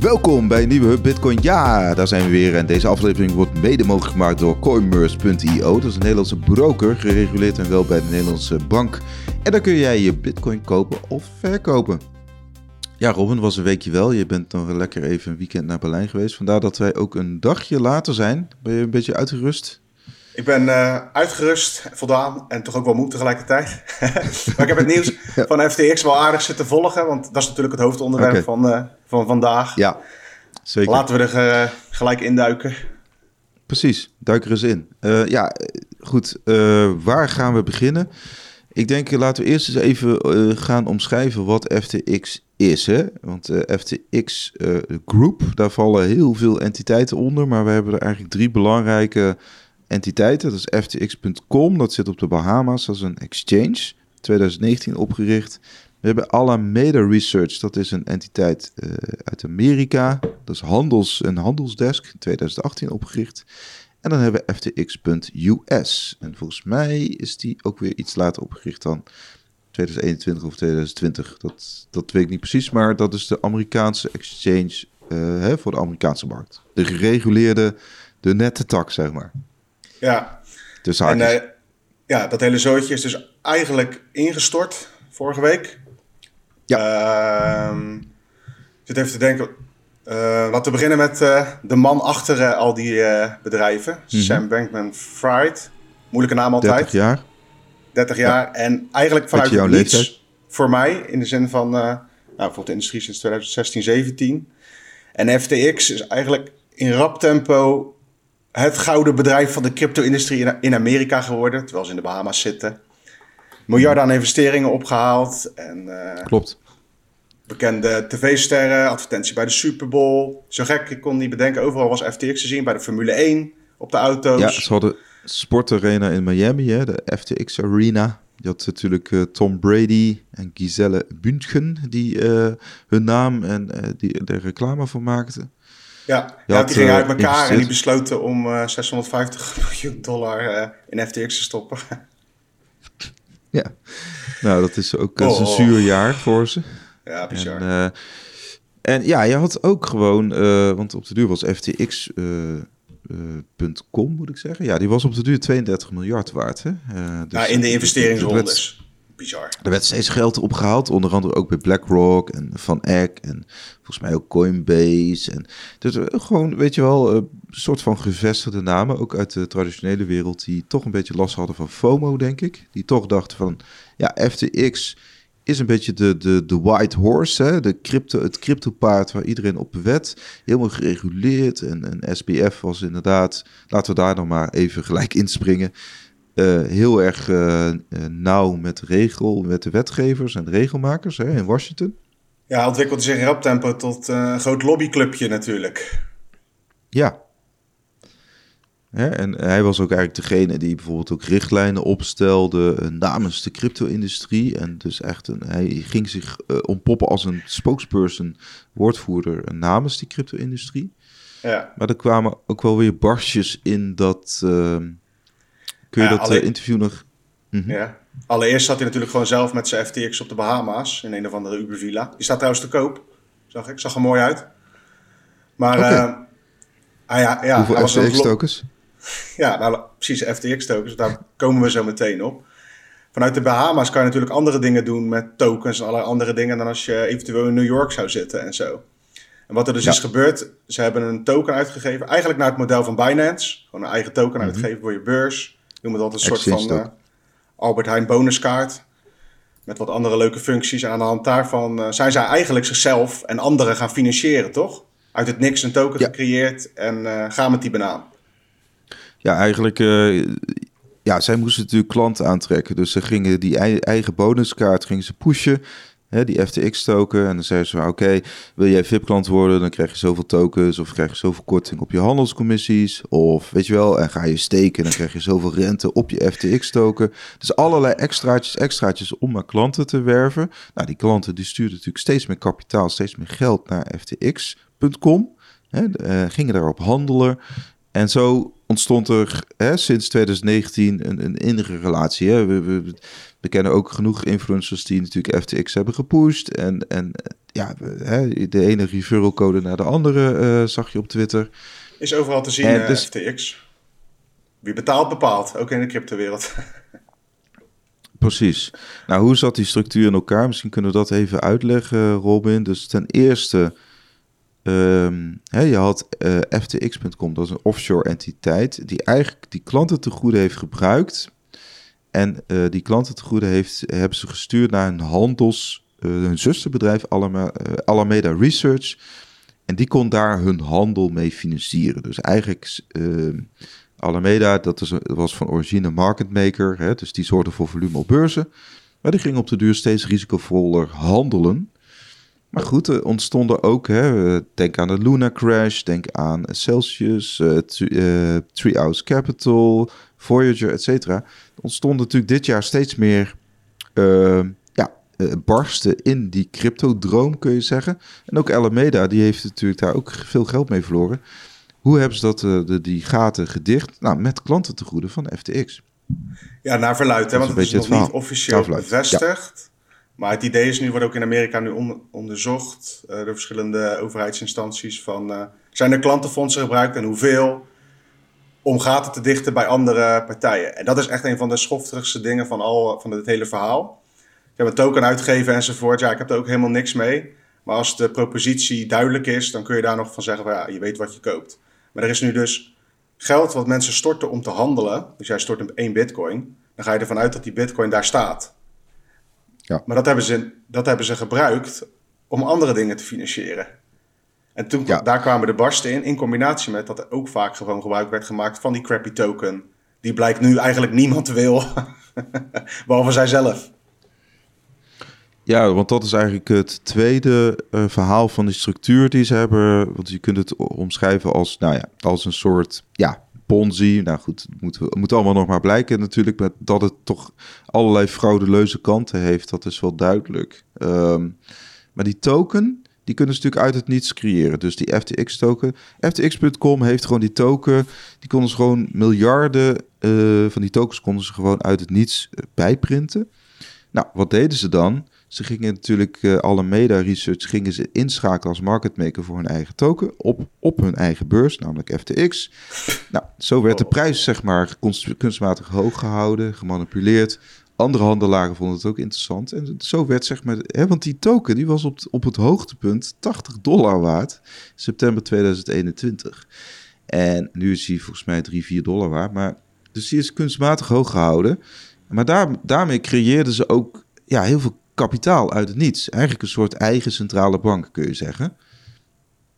Welkom bij een nieuwe Hub Bitcoin. Ja, daar zijn we weer. En deze aflevering wordt mede mogelijk gemaakt door Coinmerce.io. Dat is een Nederlandse broker, gereguleerd en wel bij de Nederlandse bank. En daar kun jij je Bitcoin kopen of verkopen. Ja, Robin, was een weekje wel. Je bent nog lekker even een weekend naar Berlijn geweest. Vandaar dat wij ook een dagje later zijn. Ben je een beetje uitgerust? Ik ben uh, uitgerust, voldaan en toch ook wel moe tegelijkertijd. maar ik heb het nieuws van FTX wel aardig zitten volgen, want dat is natuurlijk het hoofdonderwerp van, uh, van vandaag. Ja, zeker. Laten we er uh, gelijk induiken. Precies, duik er eens in. ja, goed. waar gaan we beginnen? Ik denk, laten we eerst eens even gaan omschrijven wat FTX is. Hè? Want FTX Group, daar vallen heel veel entiteiten onder, maar we hebben er eigenlijk drie belangrijke entiteiten. Dat is ftx.com, dat zit op de Bahama's, dat is een exchange, 2019 opgericht. We hebben Alameda Research, dat is een entiteit uh, uit Amerika. Dat is handels, een handelsdesk, 2018 opgericht. En dan hebben we ftx.us. En volgens mij is die ook weer iets later opgericht dan 2021 of 2020. Dat, dat weet ik niet precies, maar dat is de Amerikaanse exchange uh, hè, voor de Amerikaanse markt. De gereguleerde, de nette tak, zeg maar. Ja. Dus en, uh, ja, dat hele zootje is dus eigenlijk ingestort vorige week. Ja. Uh, ik zit even te denken. Uh, laten we beginnen met uh, de man achter uh, al die bedrijven. Mm -hmm. Sam Bankman-Fried. Moeilijke naam altijd. 30 jaar. 30 jaar. Ja. En eigenlijk vanuit het niets leeftijd? voor mij. In de zin van, nou, bijvoorbeeld de industrie sinds 2016, 17. En FTX is eigenlijk in rap tempo het gouden bedrijf van de crypto-industrie in Amerika geworden, terwijl ze in de Bahama's zitten. Miljarden aan investeringen opgehaald. En, uh, Klopt. Bekende tv-sterren, advertentie bij de Super Bowl. Zo gek, ik kon niet bedenken. Overal was FTX te zien, bij de Formule 1, op de auto's. Ja, ze hadden sportarena in Miami, hè, de FTX Arena. Je had natuurlijk uh, Tom Brady en Giselle Bündchen die uh, hun naam en die er reclame voor maakten. Ja, ja die gingen uit elkaar en die besloten om uh, 650 miljoen dollar uh, in FTX te stoppen. ja, nou dat is ook oh. een zuur jaar voor ze. Ja, bizar. En, en ja, je had ook gewoon, want op de duur was FTX.com moet ik zeggen. Ja, die was op de duur 32 miljard waard. Hè? dus, ja, in de investeringsrondes Er werd steeds geld opgehaald, onder andere ook bij BlackRock en Van Eck en volgens mij ook Coinbase. En dus gewoon, weet je wel, een soort van gevestigde namen, ook uit de traditionele wereld, die toch een beetje last hadden van FOMO, denk ik. Die toch dachten van, ja, FTX is een beetje de, de, de white horse, hè? De crypto, het cryptopaard waar iedereen op wet, helemaal gereguleerd. En, en SBF was inderdaad, laten we daar nog maar even gelijk inspringen. Uh, heel erg uh, nauw met, regel, met de wetgevers en de regelmakers hè, in Washington. Ja, ontwikkelde zich in rap tempo tot een groot lobbyclubje natuurlijk. Ja. Hè, en hij was ook eigenlijk degene die bijvoorbeeld ook richtlijnen opstelde namens de crypto-industrie. En dus echt, een, hij ging zich ontpoppen als een spokesperson, woordvoerder namens die crypto-industrie. Ja. Maar er kwamen ook wel weer barstjes in dat... Kun je ja, dat alle... interview nog... Mm -hmm. Ja. Allereerst zat hij natuurlijk gewoon zelf met zijn FTX op de Bahama's. In een of andere Uber villa. Die staat trouwens te koop. Zag ik. Zag er mooi uit. Maar... Okay. Uh, ah, ja, ja, Hoeveel FTX-tokens? Ja, nou, precies, FTX-tokens. Daar komen we zo meteen op. Vanuit de Bahama's kan je natuurlijk andere dingen doen met tokens en allerlei andere dingen dan als je eventueel in New York zou zitten en zo. En wat er dus ja. is gebeurd, ze hebben een token uitgegeven, eigenlijk naar het model van Binance. Gewoon een eigen token mm -hmm. uitgeven voor je beurs noem het altijd een soort van uh, Albert Heijn bonuskaart. Met wat andere leuke functies. En aan de hand daarvan uh, zijn zij eigenlijk zichzelf en anderen gaan financieren, toch? Uit het niks een token ja. gecreëerd en uh, gaan met die banaan. Ja, eigenlijk... ja, zij moesten natuurlijk klanten aantrekken. Dus ze gingen die eigen bonuskaart gingen ze pushen hè, die FTX-token. En dan zeggen ze, oké, wil jij VIP-klant worden, dan krijg je zoveel tokens of krijg je zoveel korting op je handelscommissies. Of weet je wel, en ga je steken, dan krijg je zoveel rente op je FTX-token. Dus allerlei extraatjes, extraatjes om maar klanten te werven. Nou, die klanten die stuurden natuurlijk steeds meer kapitaal, steeds meer geld naar ftx.com. Hè, uh, gingen daarop handelen. En zo ontstond er hè, sinds 2019 een, een innige relatie. Hè? We, we, we, kennen ook genoeg influencers die natuurlijk FTX hebben gepusht. En, en ja, hè, de ene referral code naar de andere uh, zag je op Twitter. Is overal te zien, uh, dus, FTX. Wie betaalt, bepaalt. Ook in de cryptowereld. Precies. Nou, hoe zat die structuur in elkaar? Misschien kunnen we dat even uitleggen, Robin. Dus ten eerste Um, je had eh, ftx.com, dat is een offshore entiteit, die eigenlijk die klanten te goede heeft gebruikt. En uh, die klanten te goede heeft, hebben ze gestuurd naar een handels, uh, hun zusterbedrijf Alameda, Research. En die kon daar hun handel mee financieren. Dus eigenlijk, ehm, Alameda, dat, is, was van origine market maker, hè, dus die zorgde voor volume op beurzen. Maar die ging op de duur steeds risicovoller handelen. Maar goed, er ontstonden ook, hè, denk aan de Luna Crash, denk aan Celsius, uh, uh, Treehouse Capital, Voyager, et cetera. Er ontstonden natuurlijk dit jaar steeds meer uh, ja, barsten in die crypto-droom, kun je zeggen. En ook Alameda, die heeft natuurlijk daar ook veel geld mee verloren. Hoe hebben ze dat, de, die gaten gedicht? Nou, met klanten te goede van FTX. Ja, naar verluid, hè, want het is nog niet officieel bevestigd. Maar het idee is nu, wordt ook in Amerika nu onderzocht uh, door verschillende overheidsinstanties van uh, zijn er klantenfondsen gebruikt en hoeveel om gaten te dichten bij andere partijen. En dat is echt een van de schofterigste dingen van, al, van het hele verhaal. Je hebt een token uitgegeven enzovoort. Ja, ik heb er ook helemaal niks mee. Maar als de propositie duidelijk is, dan kun je daar nog van zeggen, van, ja, je weet wat je koopt. Maar er is nu dus geld wat mensen storten om te handelen. Dus jij stort een één bitcoin. Dan ga je ervan uit dat die bitcoin daar staat. Ja. Maar dat hebben, ze, dat hebben ze gebruikt om andere dingen te financieren. En toen, daar kwamen de barsten in, in combinatie met dat er ook vaak gewoon gebruik werd gemaakt van die crappy token. Die blijkt nu eigenlijk niemand wil, behalve zijzelf. Ja, want dat is eigenlijk het tweede uh, verhaal van die structuur die ze hebben. Want je kunt het omschrijven als, nou ja, als een soort ja, Ponzi. Nou goed, moet, moet allemaal nog maar blijken natuurlijk. Maar dat het toch allerlei fraudeleuze kanten heeft, dat is wel duidelijk. Ehm, maar die token, die kunnen ze natuurlijk uit het niets creëren. Dus die FTX-token. FTX.com heeft gewoon die token. Die konden ze gewoon miljarden uh, van die tokens konden ze gewoon uit het niets uh, bijprinten. Nou, wat deden ze dan? Ze gingen natuurlijk uh, Alameda Research gingen ze inschakelen als marketmaker voor hun eigen token op, op hun eigen beurs, namelijk FTX. Nou, zo werd de oh. prijs zeg maar kunstmatig hoog gehouden, gemanipuleerd. Andere handelaren vonden het ook interessant. En zo werd zeg maar, hè, want die token die was op, op het hoogtepunt 80 dollar waard, september 2021. En nu is hij volgens mij 3, 4 dollar waard. Maar, dus die is kunstmatig hoog gehouden. Maar daar, daarmee creëerden ze ook ja, heel veel kapitaal uit het niets. Eigenlijk een soort eigen centrale bank, kun je zeggen.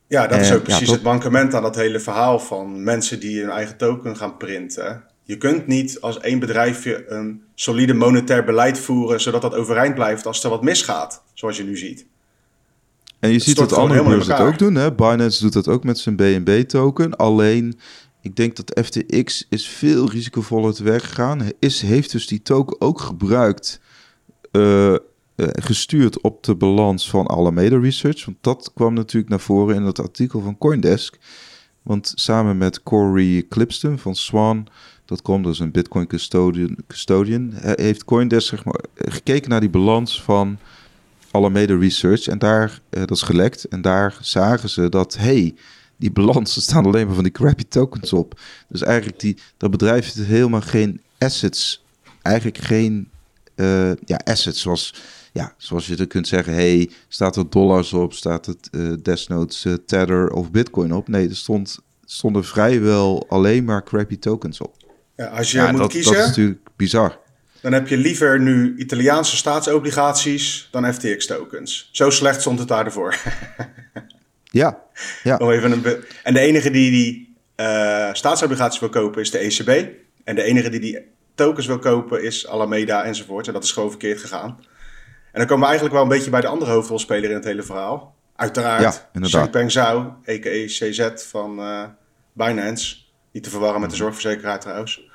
Ja, dat is ook precies het bankement aan dat hele verhaal van mensen die hun eigen token gaan printen. Je kunt niet als één bedrijfje een solide monetair beleid voeren, zodat dat overeind blijft als er wat misgaat, zoals je nu ziet. En je ziet dat andere beurzen het ook doen. Hè? Binance doet dat ook met zijn BNB-token. Alleen, ik denk dat FTX is veel risicovoller te werk gegaan. Is, heeft dus die token ook gebruikt uh, gestuurd op de balans van Alameda Research. Want dat kwam natuurlijk naar voren in het artikel van Coindesk. Want samen met Corey Clipston van Swan, dat komt dus een Bitcoin custodian, custodian heeft Coindesk zeg maar, gekeken naar die balans van Alameda Research. En daar, dat is gelekt, en daar zagen ze dat, hey, die balans, staan alleen maar van die crappy tokens op. Dus eigenlijk die, dat bedrijf heeft helemaal geen assets, eigenlijk geen ja, assets zoals ja, zoals je er kunt zeggen, hey, staat er dollars op, staat het uh, desnoods uh, Tether of Bitcoin op? Nee, er stond, stonden vrijwel alleen maar crappy tokens op. Ja, als je moet kiezen, dat is natuurlijk bizar. Dan heb je liever nu Italiaanse staatsobligaties dan FTX tokens. Zo slecht stond het daarvoor. ja, ja. Om even een en de enige die die uh, staatsobligaties wil kopen is de ECB. En de enige die die tokens wil kopen is Alameda enzovoort. En dat is gewoon verkeerd gegaan. En dan komen we eigenlijk wel een beetje bij de andere hoofdrolspeler in het hele verhaal. Uiteraard, ja, Changpeng Zhao, a.k.a. CZ van uh, Binance. Niet te verwarren met de mhm. zorgverzekeraar trouwens.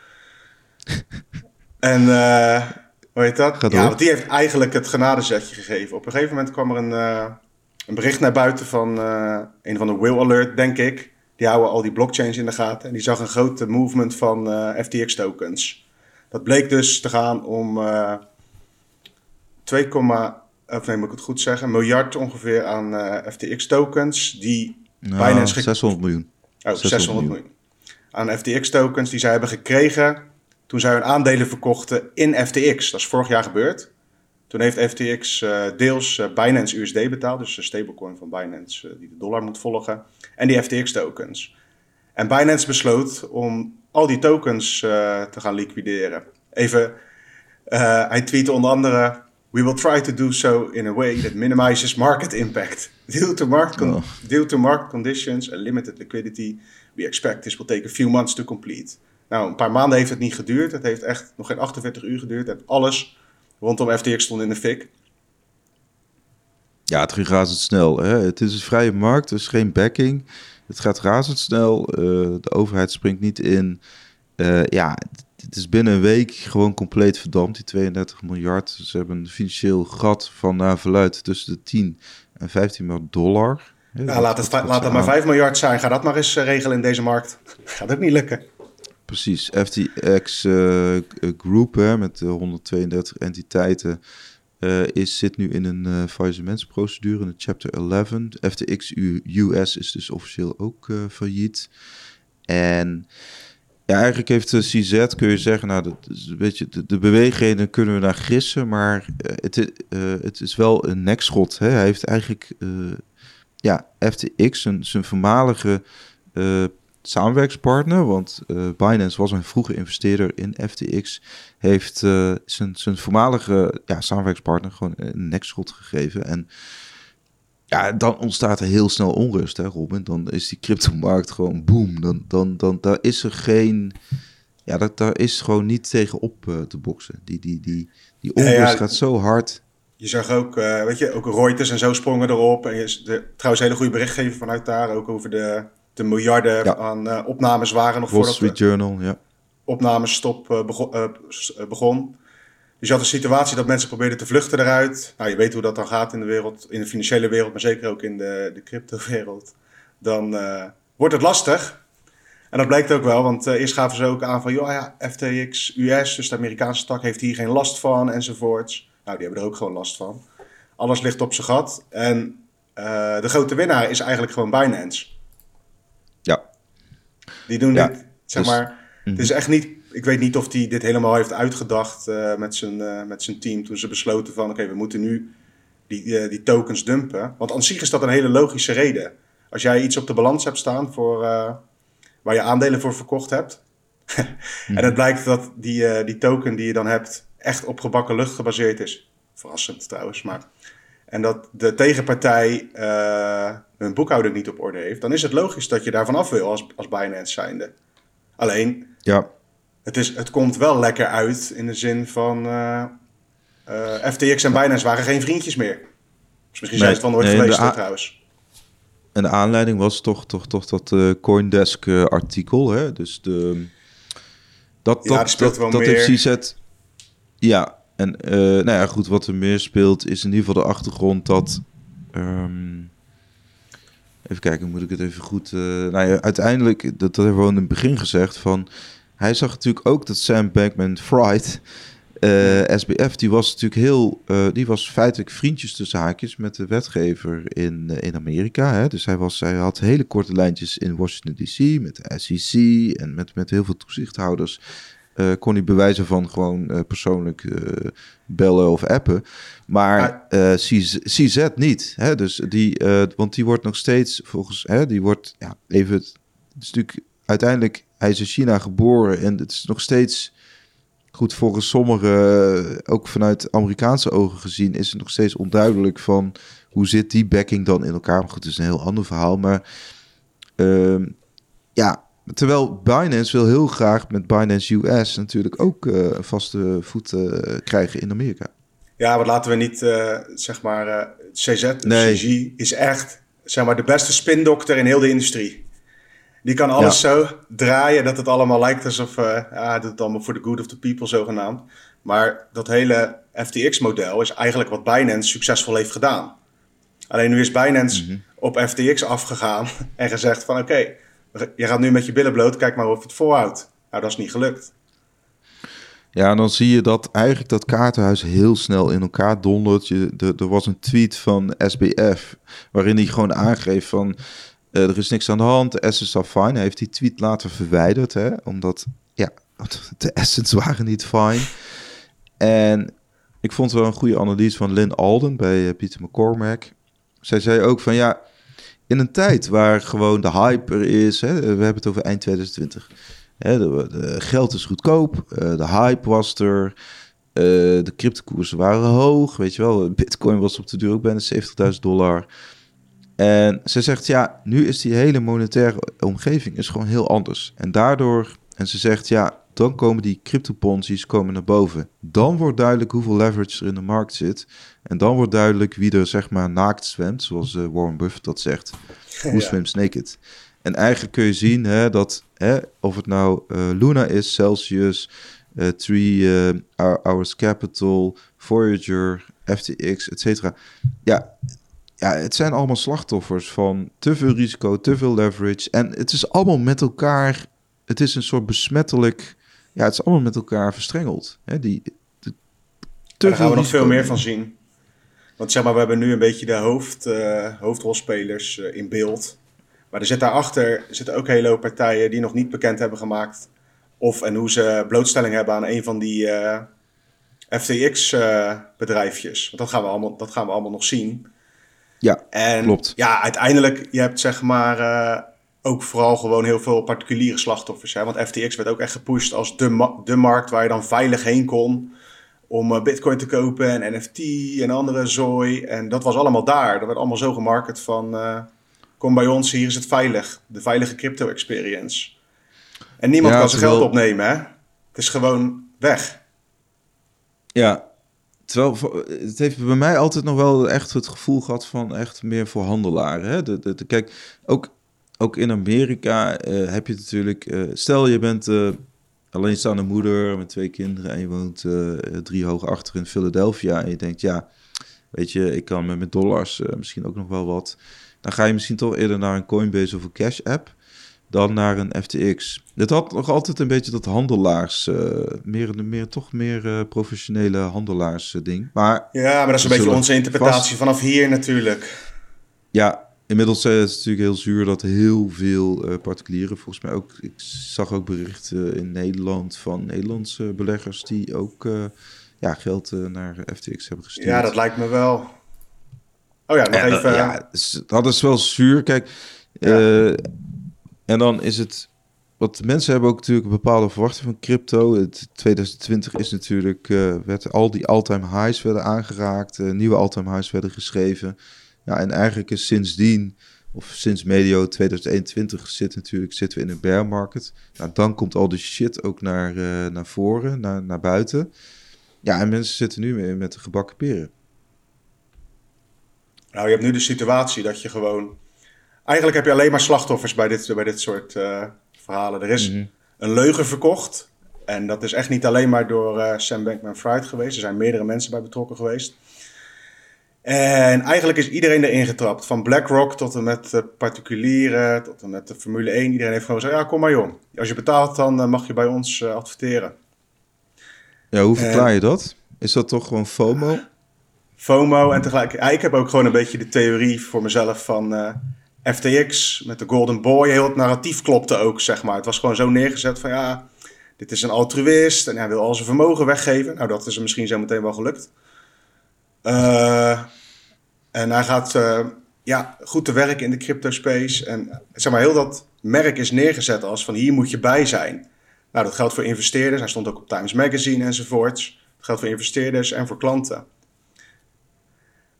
en uh, hoe heet dat? ja, want die heeft eigenlijk het genadezetje gegeven. Op een gegeven moment kwam er een, uh, een bericht naar buiten van een van de Will Alert, denk ik. die houden al die blockchains in de gaten. En die zag een grote movement van FTX tokens. Dat bleek dus te gaan om 2, of nee, moet ik het goed zeggen, miljard ongeveer aan FTX tokens die nou, Binance... 600 miljoen. Oh, 600, miljoen. Aan FTX tokens die zij hebben gekregen toen zij hun aandelen verkochten in FTX. Dat is vorig jaar gebeurd. Toen heeft FTX uh, eh, deels uh, Binance USD betaald, dus de stablecoin van Binance die de dollar moet volgen, en die FTX tokens. En Binance besloot om al die tokens te gaan liquideren. Even, hij tweette onder andere: We will try to do so in a way that minimizes market impact. Due to market, oh. due to market conditions and limited liquidity, we expect this will take a few months to complete. Nou, een paar maanden heeft het niet geduurd. Het heeft echt nog geen 48 uur geduurd. En alles rondom FTX stond in de fik. Ja, het ging razendsnel. Hè? Het is een vrije markt, dus geen backing. Het gaat razendsnel. Uh, de overheid springt niet in. Uh, ja, het is binnen een week gewoon compleet verdampt, die 32 miljard. Ze hebben een financieel gat van naar verluid tussen de 10 en 15 miljard dollar. Ja, laat het, laat het maar 5 miljard zijn. Ga dat maar eens eh, regelen in deze markt. Gaat ook niet lukken. Precies, FTX uh, eh, Group hè, met 132 entiteiten uh, is, zit nu in een uh, faillissementsprocedure, in de Chapter 11. FTX US is dus officieel ook failliet. En ja, eigenlijk heeft de CZ, kun je zeggen, nou, dat is een beetje de, bewegingen kunnen we naar gissen, maar het, het is wel een nekschot. Hè. Hij heeft eigenlijk, ja, FTX, zijn, zijn voormalige samenwerkspartner, want uh, Binance was een vroege investeerder in FTX, heeft uh, zijn, zijn voormalige ja, samenwerkspartner gewoon een nekschot gegeven. En ja, dan ontstaat er heel snel onrust, hè Robin? Dan is die cryptomarkt gewoon boom. Dan, dan, dan daar is er geen... Ja, dat, daar is gewoon niet tegen op uh, te boksen. Die, die, die, die onrust gaat zo hard. Je zag ook, weet je, ook Reuters en zo sprongen erop. En je, de, trouwens, hele goede berichtgeving vanuit daar, ook over de de miljarden aan uh, opnames waren nog Wall voordat Street Journal, ja. opnamestop begon, begon. Dus je had een situatie dat mensen probeerden te vluchten eruit. Nou, je weet hoe dat dan gaat in de wereld, in de financiële wereld, maar zeker ook in de, de crypto-wereld. Dan wordt het lastig. En dat blijkt ook wel, want eerst gaven ze ook aan van, joh, ja, FTX US, dus de Amerikaanse tak, heeft hier geen last van enzovoorts. Nou, die hebben er ook gewoon last van. Alles ligt op zijn gat. En de grote winnaar is eigenlijk gewoon Binance. Die doen dit, zeg dus- maar. Het is mhm. echt niet. Ik weet niet of hij dit helemaal heeft uitgedacht uh, met, zijn, uh, met zijn team. Toen ze besloten van: oké, we moeten nu die, uh, die tokens dumpen. Want aan zich is dat een hele logische reden. Als jij iets op de balans hebt staan voor, waar je aandelen voor verkocht hebt. en het blijkt dat die, die token die je dan hebt echt op gebakken lucht gebaseerd is. Verrassend trouwens, maar. En dat de tegenpartij hun boekhouding niet op orde heeft, dan is het logisch dat je daarvan af wil als, als Binance zijnde. Alleen, ja. Het, is, het komt wel lekker uit in de zin van uh, uh, FTX en Binance waren geen vriendjes meer. Dus misschien zijn ze het van nooit geweest trouwens. En de aanleiding was toch, toch, toch dat uh, Coindesk artikel, hè? Dus de... Dat, ja, dat, dat, dat heeft CZ... Ja, en nou ja, goed, wat er meer speelt is in ieder geval de achtergrond dat... Um, Even kijken, moet ik het even goed... Nou ja, uiteindelijk, dat, dat hebben we in het begin gezegd, van... Hij zag natuurlijk ook dat Sam Bankman-Fried... Uh, eh, SBF, die was natuurlijk heel... Uh, die was feitelijk vriendjes tussen haakjes met de wetgever in, in Amerika. Hè? Dus hij, was, hij had hele korte lijntjes in Washington D.C. met de SEC en met, met heel veel toezichthouders. Kon hij bewijzen van gewoon persoonlijk bellen of appen. Maar CZ, CZ niet. Hè? Dus die, want die wordt nog steeds volgens, hè, die wordt, ja, even, het is natuurlijk uiteindelijk, hij is in China geboren en het is nog steeds, goed, volgens sommigen, ook vanuit Amerikaanse ogen gezien, is het nog steeds onduidelijk van hoe zit die backing dan in elkaar. Maar goed, het is een heel ander verhaal. Maar ehm, ja, Terwijl Binance wil heel graag met Binance US natuurlijk ook uh, vaste voet uh, krijgen in Amerika. Ja, maar laten we niet, uh, zeg maar, CZ, nee. CG is echt, zeg maar, de beste spindokter in heel de industrie. Die kan alles zo draaien dat het allemaal lijkt alsof, ja, doet het allemaal voor de good of the people zogenaamd. Maar dat hele FTX-model is eigenlijk wat Binance succesvol heeft gedaan. Alleen nu is Binance mhm. op FTX afgegaan en gezegd van oké, je gaat nu met je billen bloot, kijk maar of het volhoudt. Nou, dat is niet gelukt. Ja, dan zie je dat eigenlijk dat kaartenhuis heel snel in elkaar dondert. Je, de, er was een tweet van SBF waarin hij gewoon aangeeft van... Uh, er is niks aan de hand, assets are fine. Hij heeft die tweet later verwijderd, hè, omdat ja, de assets waren niet fine. En ik vond wel een goede analyse van Lynn Alden bij uh, Peter McCormack. Zij zei ook van ja, in een tijd waar gewoon de hype er is, hè, we hebben het over eind 2020 de, de, geld is goedkoop, uh, de hype was er, de cryptokoersen waren hoog, weet je wel. Bitcoin was op de duur ook bijna 70.000 dollar. En ze zegt, ja, nu is die hele monetaire omgeving is gewoon heel anders. En daardoor, en ze zegt, ja, dan komen die cryptoponzi's komen naar boven. Dan wordt duidelijk hoeveel leverage er in de markt zit. En dan wordt duidelijk wie er zeg maar naakt zwemt, zoals uh, Warren Buffett dat zegt. Who swims naked? En eigenlijk kun je zien hè, dat hè, of het nou uh, Luna is, Celsius, uh, Three uh, Hours Capital, Voyager, FTX, et cetera. Ja, ja, het zijn allemaal slachtoffers van te veel risico, te veel leverage. En het is allemaal met elkaar, het is een soort besmettelijk, ja, het is allemaal met elkaar verstrengeld. Hè, die, de, te Daar gaan we nog veel meer van zien. Want zeg maar, we hebben nu een beetje de hoofd, hoofdrolspelers in beeld. Maar er zit daarachter zitten ook hele hoop partijen die nog niet bekend hebben gemaakt. Of en hoe ze blootstelling hebben aan een van die uh, eh, FTX-bedrijfjes. Eh, Want dat gaan, we allemaal, dat gaan we allemaal nog zien. Ja, en, klopt. Ja, uiteindelijk, je hebt zeg maar uh, ook vooral gewoon heel veel particuliere slachtoffers. Hè? Want FTX werd ook echt gepusht als de, de markt waar je dan veilig heen kon om bitcoin te kopen en NFT en andere zooi. En dat was allemaal daar. Dat werd allemaal zo gemarket van kom bij ons, hier is het veilig. De veilige crypto experience. En niemand kan zijn geld opnemen, hè? Het is gewoon weg. Ja, terwijl het heeft bij mij altijd nog wel echt het gevoel gehad van echt meer voor handelaren. Hè? De, de, kijk, ook, ook in Amerika uh, heb je natuurlijk, uh, stel je bent uh, alleenstaande moeder met twee kinderen en je woont drie hoog achter in Philadelphia en je denkt, ja, weet je, ik kan met, met dollars misschien ook nog wel wat dan ga je misschien toch eerder naar een Coinbase of een Cash app dan naar een FTX. Het had nog altijd een beetje dat handelaars, uh, meer, meer, toch meer uh, professionele handelaars uh, ding. Maar, ja, maar dat is een beetje onze interpretatie vanaf hier natuurlijk. Ja, inmiddels is het natuurlijk heel zuur dat heel veel particulieren, volgens mij ook, ik zag ook berichten in Nederland van Nederlandse beleggers die ook ja, geld naar FTX hebben gestuurd. Ja, dat lijkt me wel. Oh ja, nog even. Ja, dat is wel zuur. Kijk, uh, en dan is het. Wat mensen hebben ook natuurlijk een bepaalde verwachting van crypto. Het 2020 is natuurlijk. Uh, werd al die all-time highs werden aangeraakt. Uh, nieuwe all-time highs werden geschreven. Ja, en eigenlijk is sindsdien. Of sinds medio 2021 zit natuurlijk, zitten we in een bear market. Nou, dan komt al die shit ook naar, naar voren, naar, naar buiten. Ja, en mensen zitten nu met de gebakken peren. Nou, je hebt nu de situatie dat je gewoon. Eigenlijk heb je alleen maar slachtoffers bij dit, bij dit soort uh, verhalen. Er is mhm. een leugen verkocht. En dat is echt niet alleen maar door uh, Sam Bankman-Fried geweest. Er zijn meerdere mensen bij betrokken geweest. En eigenlijk is iedereen erin getrapt. Van BlackRock tot en met de particulieren, tot en met de Formule 1. Iedereen heeft gewoon gezegd, ja kom maar joh. Als je betaalt, dan mag je bij ons adverteren. Ja, hoe verklaar je dat? Is dat toch gewoon FOMO? FOMO en tegelijk... Ja, ik heb ook gewoon een beetje de theorie voor mezelf van eh, FTX met de Golden Boy. Heel het narratief klopte ook, zeg maar. Het was gewoon zo neergezet van ja, dit is een altruïst en hij wil al zijn vermogen weggeven. Nou, dat is er misschien zo meteen wel gelukt. Uh, en hij gaat uh, ja, goed te werken in de crypto space. En zeg maar, heel dat merk is neergezet als van hier moet je bij zijn. Nou, dat geldt voor investeerders. Hij stond ook op Times Magazine enzovoorts. Dat geldt voor investeerders en voor klanten.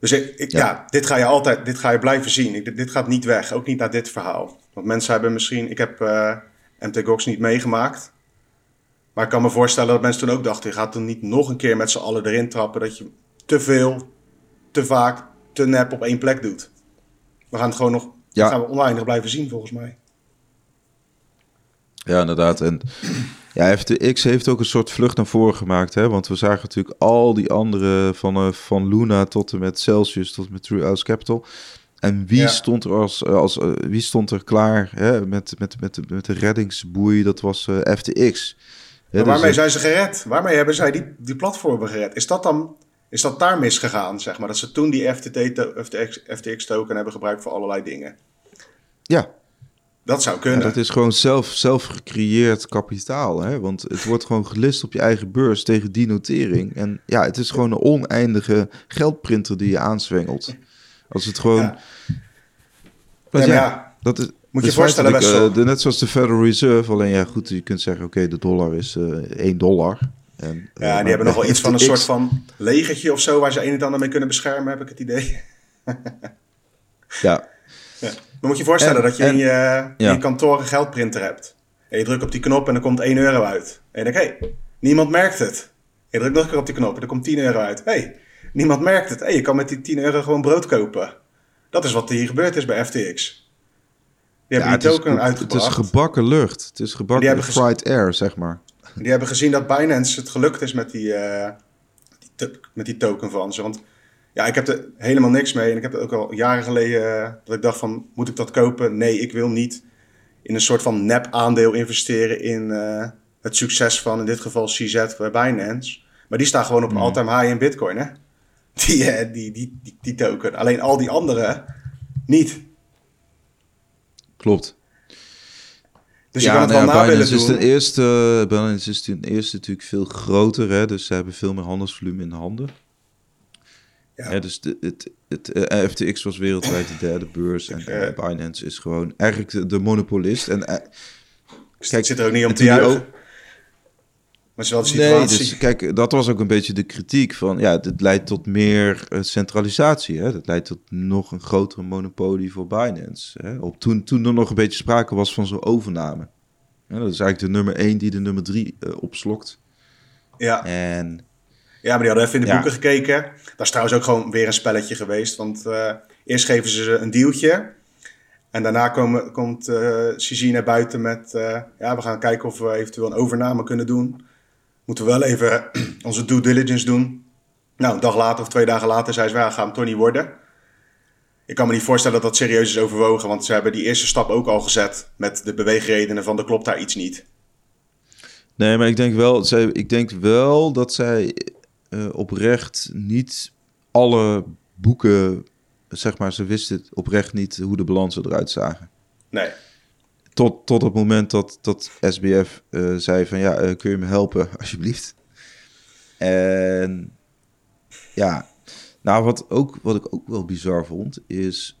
Dus ik, ja. dit ga je altijd, dit ga je blijven zien. Ik, dit gaat niet weg, ook niet naar dit verhaal. Want mensen hebben misschien, ik heb uh, eh, MTGOX niet meegemaakt. Maar ik kan me voorstellen dat mensen toen ook dachten, je gaat toen niet nog een keer met z'n allen erin trappen dat je te veel, te vaak, te nep op één plek doet. We gaan het gewoon nog, ja. gaan we oneindig blijven zien volgens mij. Ja, inderdaad. En ja, FTX heeft ook een soort vlucht naar voren gemaakt. Hè? Want we zagen natuurlijk al die andere, van, uh, van Luna tot en met Celsius tot en met True House Capital. En wie Ja. stond er als, als eh, wie stond er klaar hè, met, met, met, de- met de reddingsboei? Dat was eh, FTX. Hè, Maar dus, waarmee eh, zijn ze gered? Waarmee hebben zij die, die platformen gered? Is dat dan is dat daar misgegaan, zeg maar? Dat ze toen die FTT FTX, FTX token hebben gebruikt voor allerlei dingen. ja, Dat zou Ja, kunnen. dat is gewoon zelf, zelf gecreëerd kapitaal. Hè? Want het wordt gewoon gelist op je eigen beurs tegen die notering. En ja, het is gewoon een oneindige geldprinter die je aanzwengelt. Als het gewoon... Ja. Dat is... Moet je je voorstellen, Wessel. eh, net zoals de Federal Reserve. Alleen ja, goed, je kunt zeggen, oké, de dollar is eh 1 dollar. En, eh, ja, die hebben nog wel iets van een soort van legertje of zo... waar ze een en ander mee kunnen beschermen, heb ik het idee. Ja, Ja. Dan moet je je voorstellen En- dat je en- in je, in ja. je kantoor een geldprinter hebt. En je drukt op die knop en er komt 1 euro uit. En je denkt, hé, hey, niemand merkt het. Je drukt nog een keer op die knop en er komt 10 euro uit. Hé, hey, niemand merkt het. Hé, hey, je kan met die 10 euro gewoon brood kopen. Dat is wat hier gebeurd is bij FTX. Die hebben ja die het, token is, het is gebakken lucht. Het is gebakken fried air, zeg maar. Die hebben gezien dat Binance het gelukt is met die, eh, die met die token van ze. Want ja, ik heb er helemaal niks mee. En ik heb het ook al jaren geleden eh, dat ik dacht van, moet ik dat kopen? Nee, ik wil niet in een soort van nep aandeel investeren in eh, het succes van in dit geval CZ bij Binance. Maar die staan gewoon op een all-time high in bitcoin, hè? Die, eh, die, die, die, die token. Alleen al die andere niet. Klopt. Dus je kan het wel nou ja, na willen Binance is doen. ten eerste, Binance is ten eerste natuurlijk veel groter, hè, dus ze hebben veel meer handelsvolume in handen. Ja. Dus de, het, het, eh, FTX was wereldwijd de derde beurs en eh, eh, Binance is gewoon eigenlijk de, de monopolist. En, Ik kijk, zit er ook niet om te juichen. Maar wel de nee, dus kijk, dat was ook een beetje de kritiek van, ja, dit leidt tot meer centralisatie. Hè? Dat leidt tot nog een grotere monopolie voor Binance. Hè? Op toen, toen er nog een beetje sprake was van zo'n overname. Ja, dat is eigenlijk de nummer één die de nummer drie opslokt. ja. En Ja, maar die hadden even in de Ja. boeken gekeken. Dat is trouwens ook gewoon weer een spelletje geweest. Want eh, eerst geven ze ze een dealtje. En daarna komen, komt CG naar buiten met... eh, ja, we gaan kijken of we eventueel een overname kunnen doen. Moeten we wel even onze due diligence doen. Nou, een dag later of twee dagen later zei ze... Ja, gaat hem toch niet worden. Ik kan me niet voorstellen dat dat serieus is overwogen. Want ze hebben die eerste stap ook al gezet... met de beweegredenen van er klopt daar iets niet. Nee, maar ik denk wel, zij, ik denk wel dat zij eh, oprecht niet alle boeken, zeg maar, ze wisten het oprecht niet hoe de balansen eruit zagen. Nee. Tot, tot het moment dat, dat SBF eh, zei van ja, eh, kun je me helpen alsjeblieft. En ja, nou wat, ook, wat ik ook wel bizar vond is,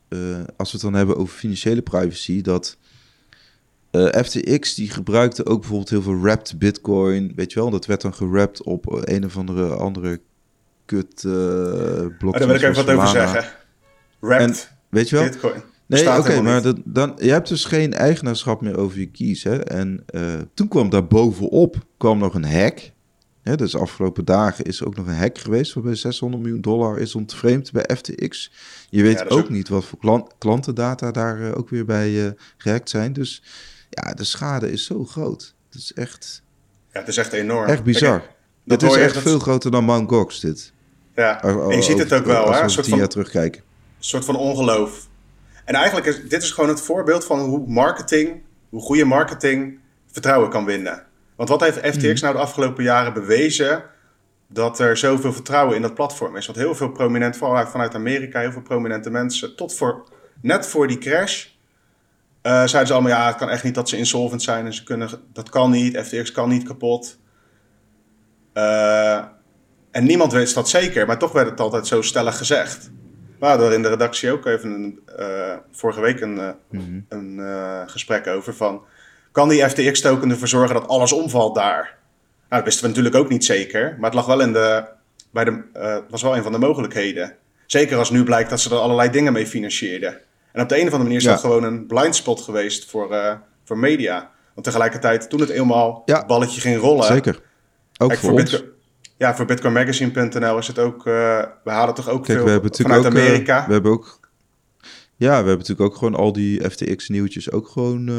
als we het dan hebben over financiële privacy, dat eh, FTX die gebruikte ook bijvoorbeeld heel veel wrapped bitcoin, weet je wel, dat werd dan gewrapt op een of andere andere kut eh blockchain. Maar daar wil ik even wat over zeggen. Wrapped Weet je wel? bitcoin. Nee, oké, maar dat, dan, je hebt dus geen eigenaarschap meer over je keys. Hè? En eh, toen kwam daar bovenop kwam nog een hack. Hè, dus de afgelopen dagen is er ook nog een hack geweest... waarbij 600 miljoen dollar is ontvreemd bij FTX. Je weet ook, ook- niet wat voor klant, klantendata daar eh, ook weer bij eh gehackt zijn. Dus ja, de schade is zo groot. Het is echt, Ja, het is echt enorm. echt bizar. Kijk, Dit hoor is echt dat- veel groter dan Mount Gox, dit. Ja, en je ziet het ook wel, Als hè? we Een soort van, jaar terugkijken. soort van ongeloof. En eigenlijk is dit is gewoon het voorbeeld van hoe marketing, hoe goede marketing vertrouwen kan winnen. Want wat heeft FTX Mhm. nou de afgelopen jaren bewezen dat er zoveel vertrouwen in dat platform is? Want heel veel prominent, vooral vanuit Amerika, heel veel prominente mensen, tot voor, net voor die crash, eh, zeiden ze allemaal, ja, het kan echt niet dat ze insolvent zijn en ze kunnen, dat kan niet, FTX kan niet kapot. Eh, en niemand wist dat zeker, maar toch werd het altijd zo stellig gezegd. We hadden er in de redactie ook even een, eh, vorige week een, Mhm. een gesprek over van... Kan die FTX-token ervoor zorgen dat alles omvalt daar? Nou, dat wisten we natuurlijk ook niet zeker. Maar het lag wel in de... Bij de het was wel een van de mogelijkheden. Zeker als nu blijkt dat ze er allerlei dingen mee financieerden. En op de een of andere manier is Ja. dat gewoon een blind spot geweest voor, eh, voor media. Want tegelijkertijd, toen het eenmaal Ja. het balletje ging rollen... Zeker. Ook Kijk, voor, voor. Bitcoin, ja, voor bitcoinmagazine.nl is het ook... eh, we halen toch ook Kijk, veel we hebben vanuit ook, eh, Amerika. we hebben ook, Ja, we hebben natuurlijk ook gewoon al die FTX-nieuwtjes ook gewoon uh,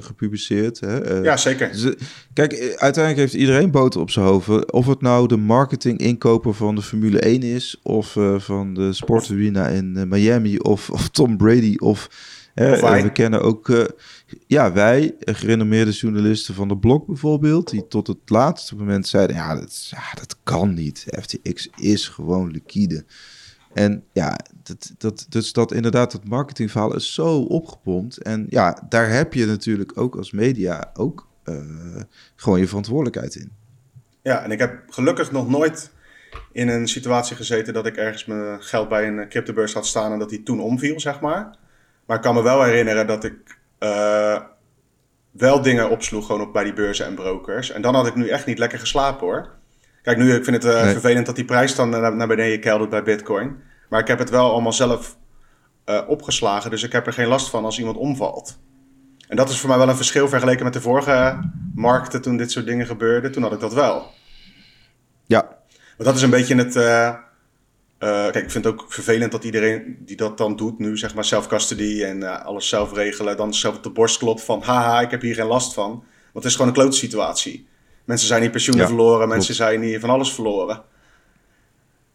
gepubliceerd. Hè? Uh, ja, zeker. Kijk, uiteindelijk heeft iedereen boter op zijn hoofd. Of het nou de marketing-inkoper van de Formule 1 is... of uh, van de sportarena in Miami of, of Tom Brady of... we kennen ook ja, wij, gerenommeerde journalisten van de blog bijvoorbeeld, die tot het laatste moment zeiden: ja, dat, ja, dat kan niet. FTX is gewoon liquide. En ja, dat, dat, dus dat inderdaad, het marketingverhaal is zo opgepompt. En ja, daar heb je natuurlijk ook als media ook uh, gewoon je verantwoordelijkheid in. Ja, en ik heb gelukkig nog nooit in een situatie gezeten dat ik ergens mijn geld bij een cryptobeurs had staan en dat die toen omviel, zeg maar. Maar ik kan me wel herinneren dat ik uh, wel dingen opsloeg gewoon op bij die beurzen en brokers. En dan had ik nu echt niet lekker geslapen hoor. Kijk, nu ik vind het uh, vervelend dat die prijs dan naar, naar beneden keldert bij Bitcoin. Maar ik heb het wel allemaal zelf uh, opgeslagen, dus ik heb er geen last van als iemand omvalt. En dat is voor mij wel een verschil vergeleken met de vorige markten toen dit soort dingen gebeurden. Toen had ik dat wel. Ja. Maar dat is een beetje het, uh, kijk, ik vind het ook vervelend dat iedereen die dat dan doet, nu zeg maar self-custody en alles zelf regelen, dan zelf op de borst klopt van haha, ik heb hier geen last van. Want het is gewoon een klote situatie. Mensen zijn hier pensioenen verloren, mensen zijn hier van alles verloren.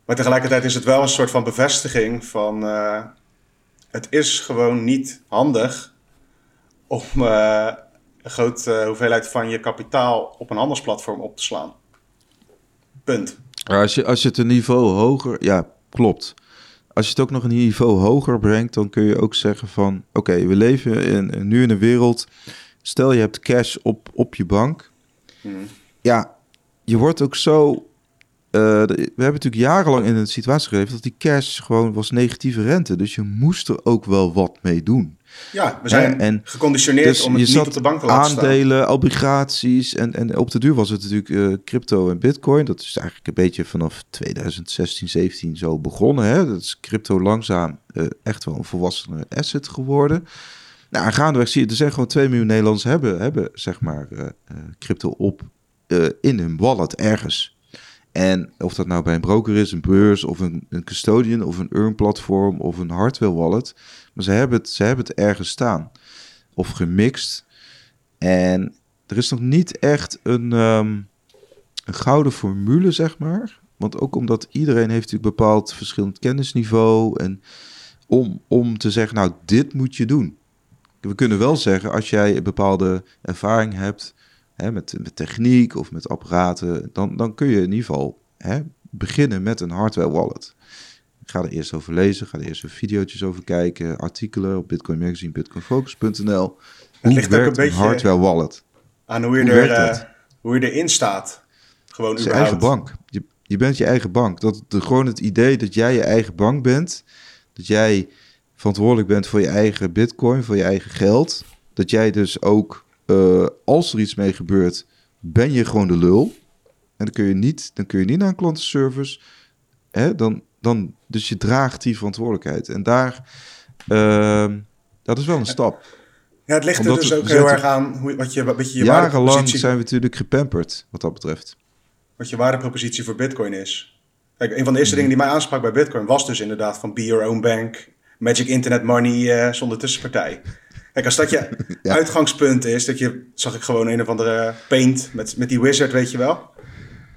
Maar tegelijkertijd is het wel een soort van bevestiging van uh, het is gewoon niet handig om een grote hoeveelheid van je kapitaal op een handelsplatform op te slaan. Punt. Als je, als je het een niveau hoger, ja, klopt. Als je het ook nog een niveau hoger brengt, dan kun je ook zeggen van... oké, we leven in, nu in een wereld... stel je hebt cash op, op je bank. Ja, je wordt ook zo... Uh, we hebben natuurlijk jarenlang in een situatie geleefd... dat die cash gewoon was negatieve rente. Dus je moest er ook wel wat mee doen. Ja, we zijn en, geconditioneerd dus om het niet op de bank te laten aandelen, staan. obligaties en, en op de duur was het natuurlijk uh, crypto en bitcoin. Dat is eigenlijk een beetje vanaf 2016, 17 zo begonnen. Hè? Dat is crypto langzaam uh, echt wel een volwassene asset geworden. Nou, gaandeweg zie je, er zijn gewoon 2 miljoen Nederlanders hebben, hebben zeg maar uh, crypto op in hun wallet ergens. En of dat nou bij een broker is, een beurs of een, een custodian of een earn platform of een hardware wallet. Maar ze hebben, het, ze hebben het ergens staan. Of gemixt. En er is nog niet echt een, um, een gouden formule, zeg maar. Want ook omdat iedereen heeft natuurlijk bepaald verschillend kennisniveau. En om, om te zeggen, nou, dit moet je doen. We kunnen wel zeggen, als jij een bepaalde ervaring hebt hè, met, met techniek of met apparaten, dan, dan kun je in ieder geval hè, beginnen met een hardware wallet. Ga er eerst over lezen, ga er eerst even video's over kijken, artikelen op Bitcoin Magazine, bitcoinfocus.nl. Hoe ligt werkt ook een, beetje hardware wallet? Aan hoe je, er, uh, hoe je erin staat. Gewoon je eigen bank. Je, je bent je eigen bank. Dat, de, gewoon het idee dat jij je eigen bank bent, dat jij verantwoordelijk bent voor je eigen bitcoin, voor je eigen geld. Dat jij dus ook, uh, als er iets mee gebeurt, ben je gewoon de lul. En dan kun je niet, dan kun je niet naar een klantenservice. Hè, dan, dan, dus je draagt die verantwoordelijkheid. En daar, uh, dat is wel een stap. Ja, het ligt er dus ook heel erg aan hoe, wat je, wat je, je Jarenlang zijn we natuurlijk gepamperd wat dat betreft. Wat je waardepropositie voor Bitcoin is. Kijk, een van de eerste dingen die mij aansprak bij Bitcoin was dus inderdaad van be your own bank, magic internet money uh, zonder tussenpartij. Kijk, als dat je uitgangspunt is, dat je, zag ik gewoon een of andere paint met, met die wizard, weet je wel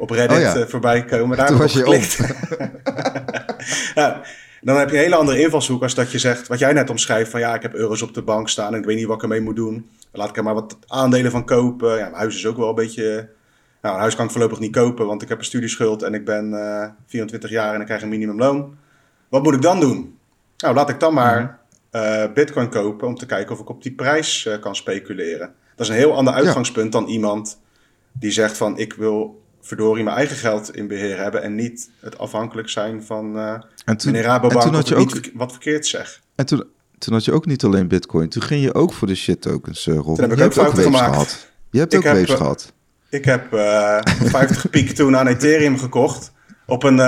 op Reddit oh eh, voorbij komen. Daar was je geklikt. ja, dan heb je een hele andere invalshoek als dat je zegt, wat jij net omschrijft, van ja, ik heb euro's op de bank staan en ik weet niet wat ik ermee moet doen. Laat ik er maar wat aandelen van kopen. Ja, mijn huis is ook wel een beetje... Nou, een huis kan ik voorlopig niet kopen, want ik heb een studieschuld en ik ben uh, eh, 24 jaar en ik krijg een minimumloon. Wat moet ik dan doen? Nou, laat ik dan maar uh, bitcoin kopen om te kijken of ik op die prijs uh, kan speculeren. Dat is een heel ander uitgangspunt dan iemand die zegt van ik wil verdorie mijn eigen geld in beheer hebben en niet het afhankelijk zijn van uh, en toen, meneer Rabobank en toen had je ook, wat verkeerd zeg. En toen, toen had je ook niet alleen bitcoin, toen ging je ook voor de shit tokens uh, Toen heb ik ook fouten gemaakt. Gehad. Je hebt ik ook waves eh, gehad. Ik heb uh, 50 piek toen aan Ethereum gekocht. Op een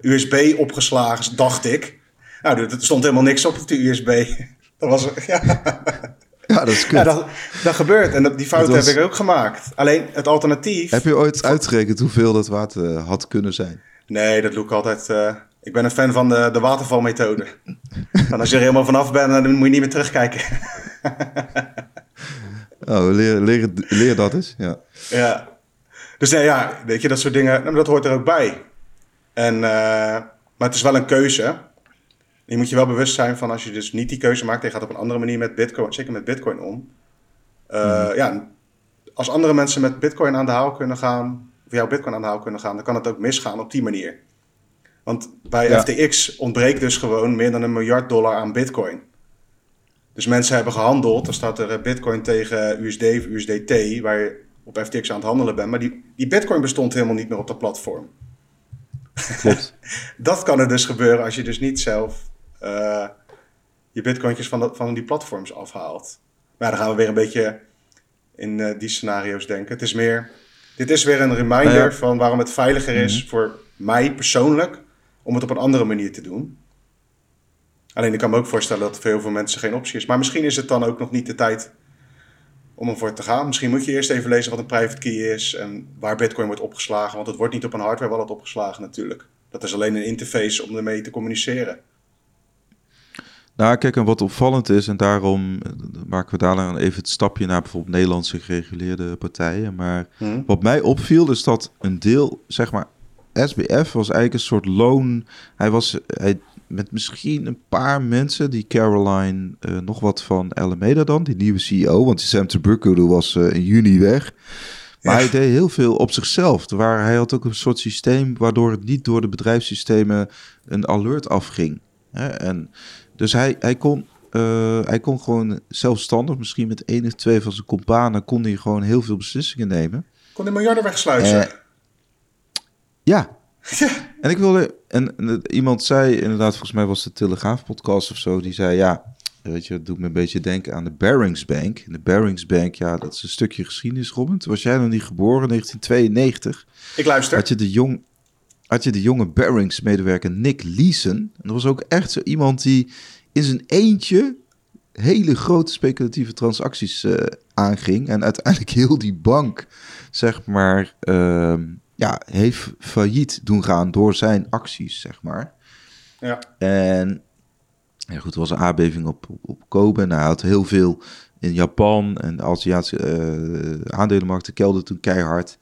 USB opgeslagen, dacht ik. Nou, er stond helemaal niks op op de USB. Dat was... Ja. Ja, dat is kut. Ja, dat, dat gebeurt. En dat, die fout heb ik ook gemaakt. Alleen het alternatief... Heb je ooit uitgerekend hoeveel dat waard uh, had kunnen zijn? Nee, dat doe ik altijd... Uh, Ik ben een fan van de, de watervalmethode. en als je er helemaal vanaf bent, dan moet je niet meer terugkijken. oh, leer, leer, leer dat eens. Ja. ja. Dus nee, ja, weet je, dat soort dingen, nou, dat hoort er ook bij. En, uh, maar het is wel een keuze. Je moet je wel bewust zijn van als je dus niet die keuze maakt en je gaat op een andere manier met Bitcoin, zeker met Bitcoin om. Uh, mm. Ja, als andere mensen met Bitcoin aan de haal kunnen gaan, of jouw Bitcoin aan de haal kunnen gaan, dan kan het ook misgaan op die manier. Want bij FTX ontbreekt dus gewoon meer dan een miljard dollar aan Bitcoin. Dus mensen hebben gehandeld. Dan staat er Bitcoin tegen USD of USDT, waar je op FTX aan het handelen bent. Maar die, die Bitcoin bestond helemaal niet meer op dat platform. Klopt. dat kan er dus gebeuren als je dus niet zelf uh, je bitcointjes van, van die platforms afhaalt. Maar dan gaan we weer een beetje in uh, die scenario's denken. Het is meer, dit is weer een reminder nou van waarom het veiliger is mhm. voor mij persoonlijk om het op een andere manier te doen. Alleen ik kan me ook voorstellen dat voor heel veel mensen geen optie is. Maar misschien is het dan ook nog niet de tijd om ervoor te gaan. Misschien moet je eerst even lezen wat een private key is en waar Bitcoin wordt opgeslagen. Want het wordt niet op een hardware wallet opgeslagen natuurlijk. Dat is alleen een interface om ermee te communiceren. Nou, kijk, en wat opvallend is, en daarom eh, maken we daarna even het stapje naar bijvoorbeeld Nederlandse gereguleerde partijen. Maar hmm. wat mij opviel, is dat een deel, zeg maar, SBF was eigenlijk een soort loon. Hij was hij, met misschien een paar mensen, die Caroline, uh, nog wat van Alameda dan, die nieuwe CEO, want die Sam Tabucco was uh, in juni weg. Maar hij deed heel veel op zichzelf. Waar hij had ook een soort systeem waardoor het niet door de bedrijfssystemen een alert afging. En dus hij, hij, kon, uh, hij kon gewoon zelfstandig, misschien met één of twee van zijn companen, kon hij gewoon heel veel beslissingen nemen. Kon hij miljarden wegsluizen? Uh, ja. En ik wilde, en, en, iemand zei, inderdaad, volgens mij was het de Telegraaf podcast of zo, die zei, ja, weet je, het doet me een beetje denken aan de Barings Bank. De Barings Bank, ja, dat is een stukje geschiedenis, Robin. was jij nog niet geboren, in 1992. Ik luister. Had je de jong, had je de jonge Barings-medewerker Nick Leeson. En dat was ook echt zo iemand die in zijn eentje hele grote speculatieve transacties uh, aanging. En uiteindelijk heel die bank, zeg maar, uh, ja, heeft failliet doen gaan door zijn acties, zeg maar. Ja. En ja, goed, er was een aardbeving op, op, Kobe. En hij had heel veel in Japan en de Aziatische uh, aandelenmarkten kelderden toen keihard.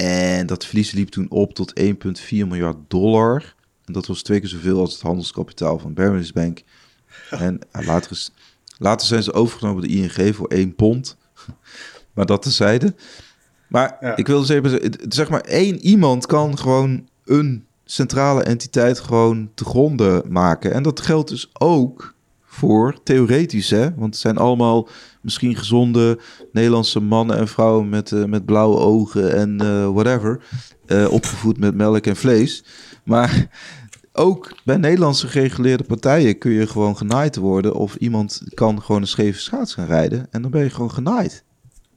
En dat verlies liep toen op tot 1,4 miljard dollar. En dat was twee keer zoveel als het handelskapitaal van Barings Bank. En later, is, later zijn ze overgenomen door de ING voor 1 pond. maar dat tezijde. Maar ik wil dus even zeg maar één iemand kan gewoon een centrale entiteit gewoon te gronden maken. En dat geldt dus ook voor theoretisch, hè? Want het zijn allemaal misschien gezonde Nederlandse mannen en vrouwen met, uh, met blauwe ogen en uh, whatever. Uh, opgevoed met melk en vlees. Maar ook bij Nederlandse gereguleerde partijen kun je gewoon genaaid worden. Of iemand kan gewoon een scheve schaats gaan rijden. En dan ben je gewoon genaaid.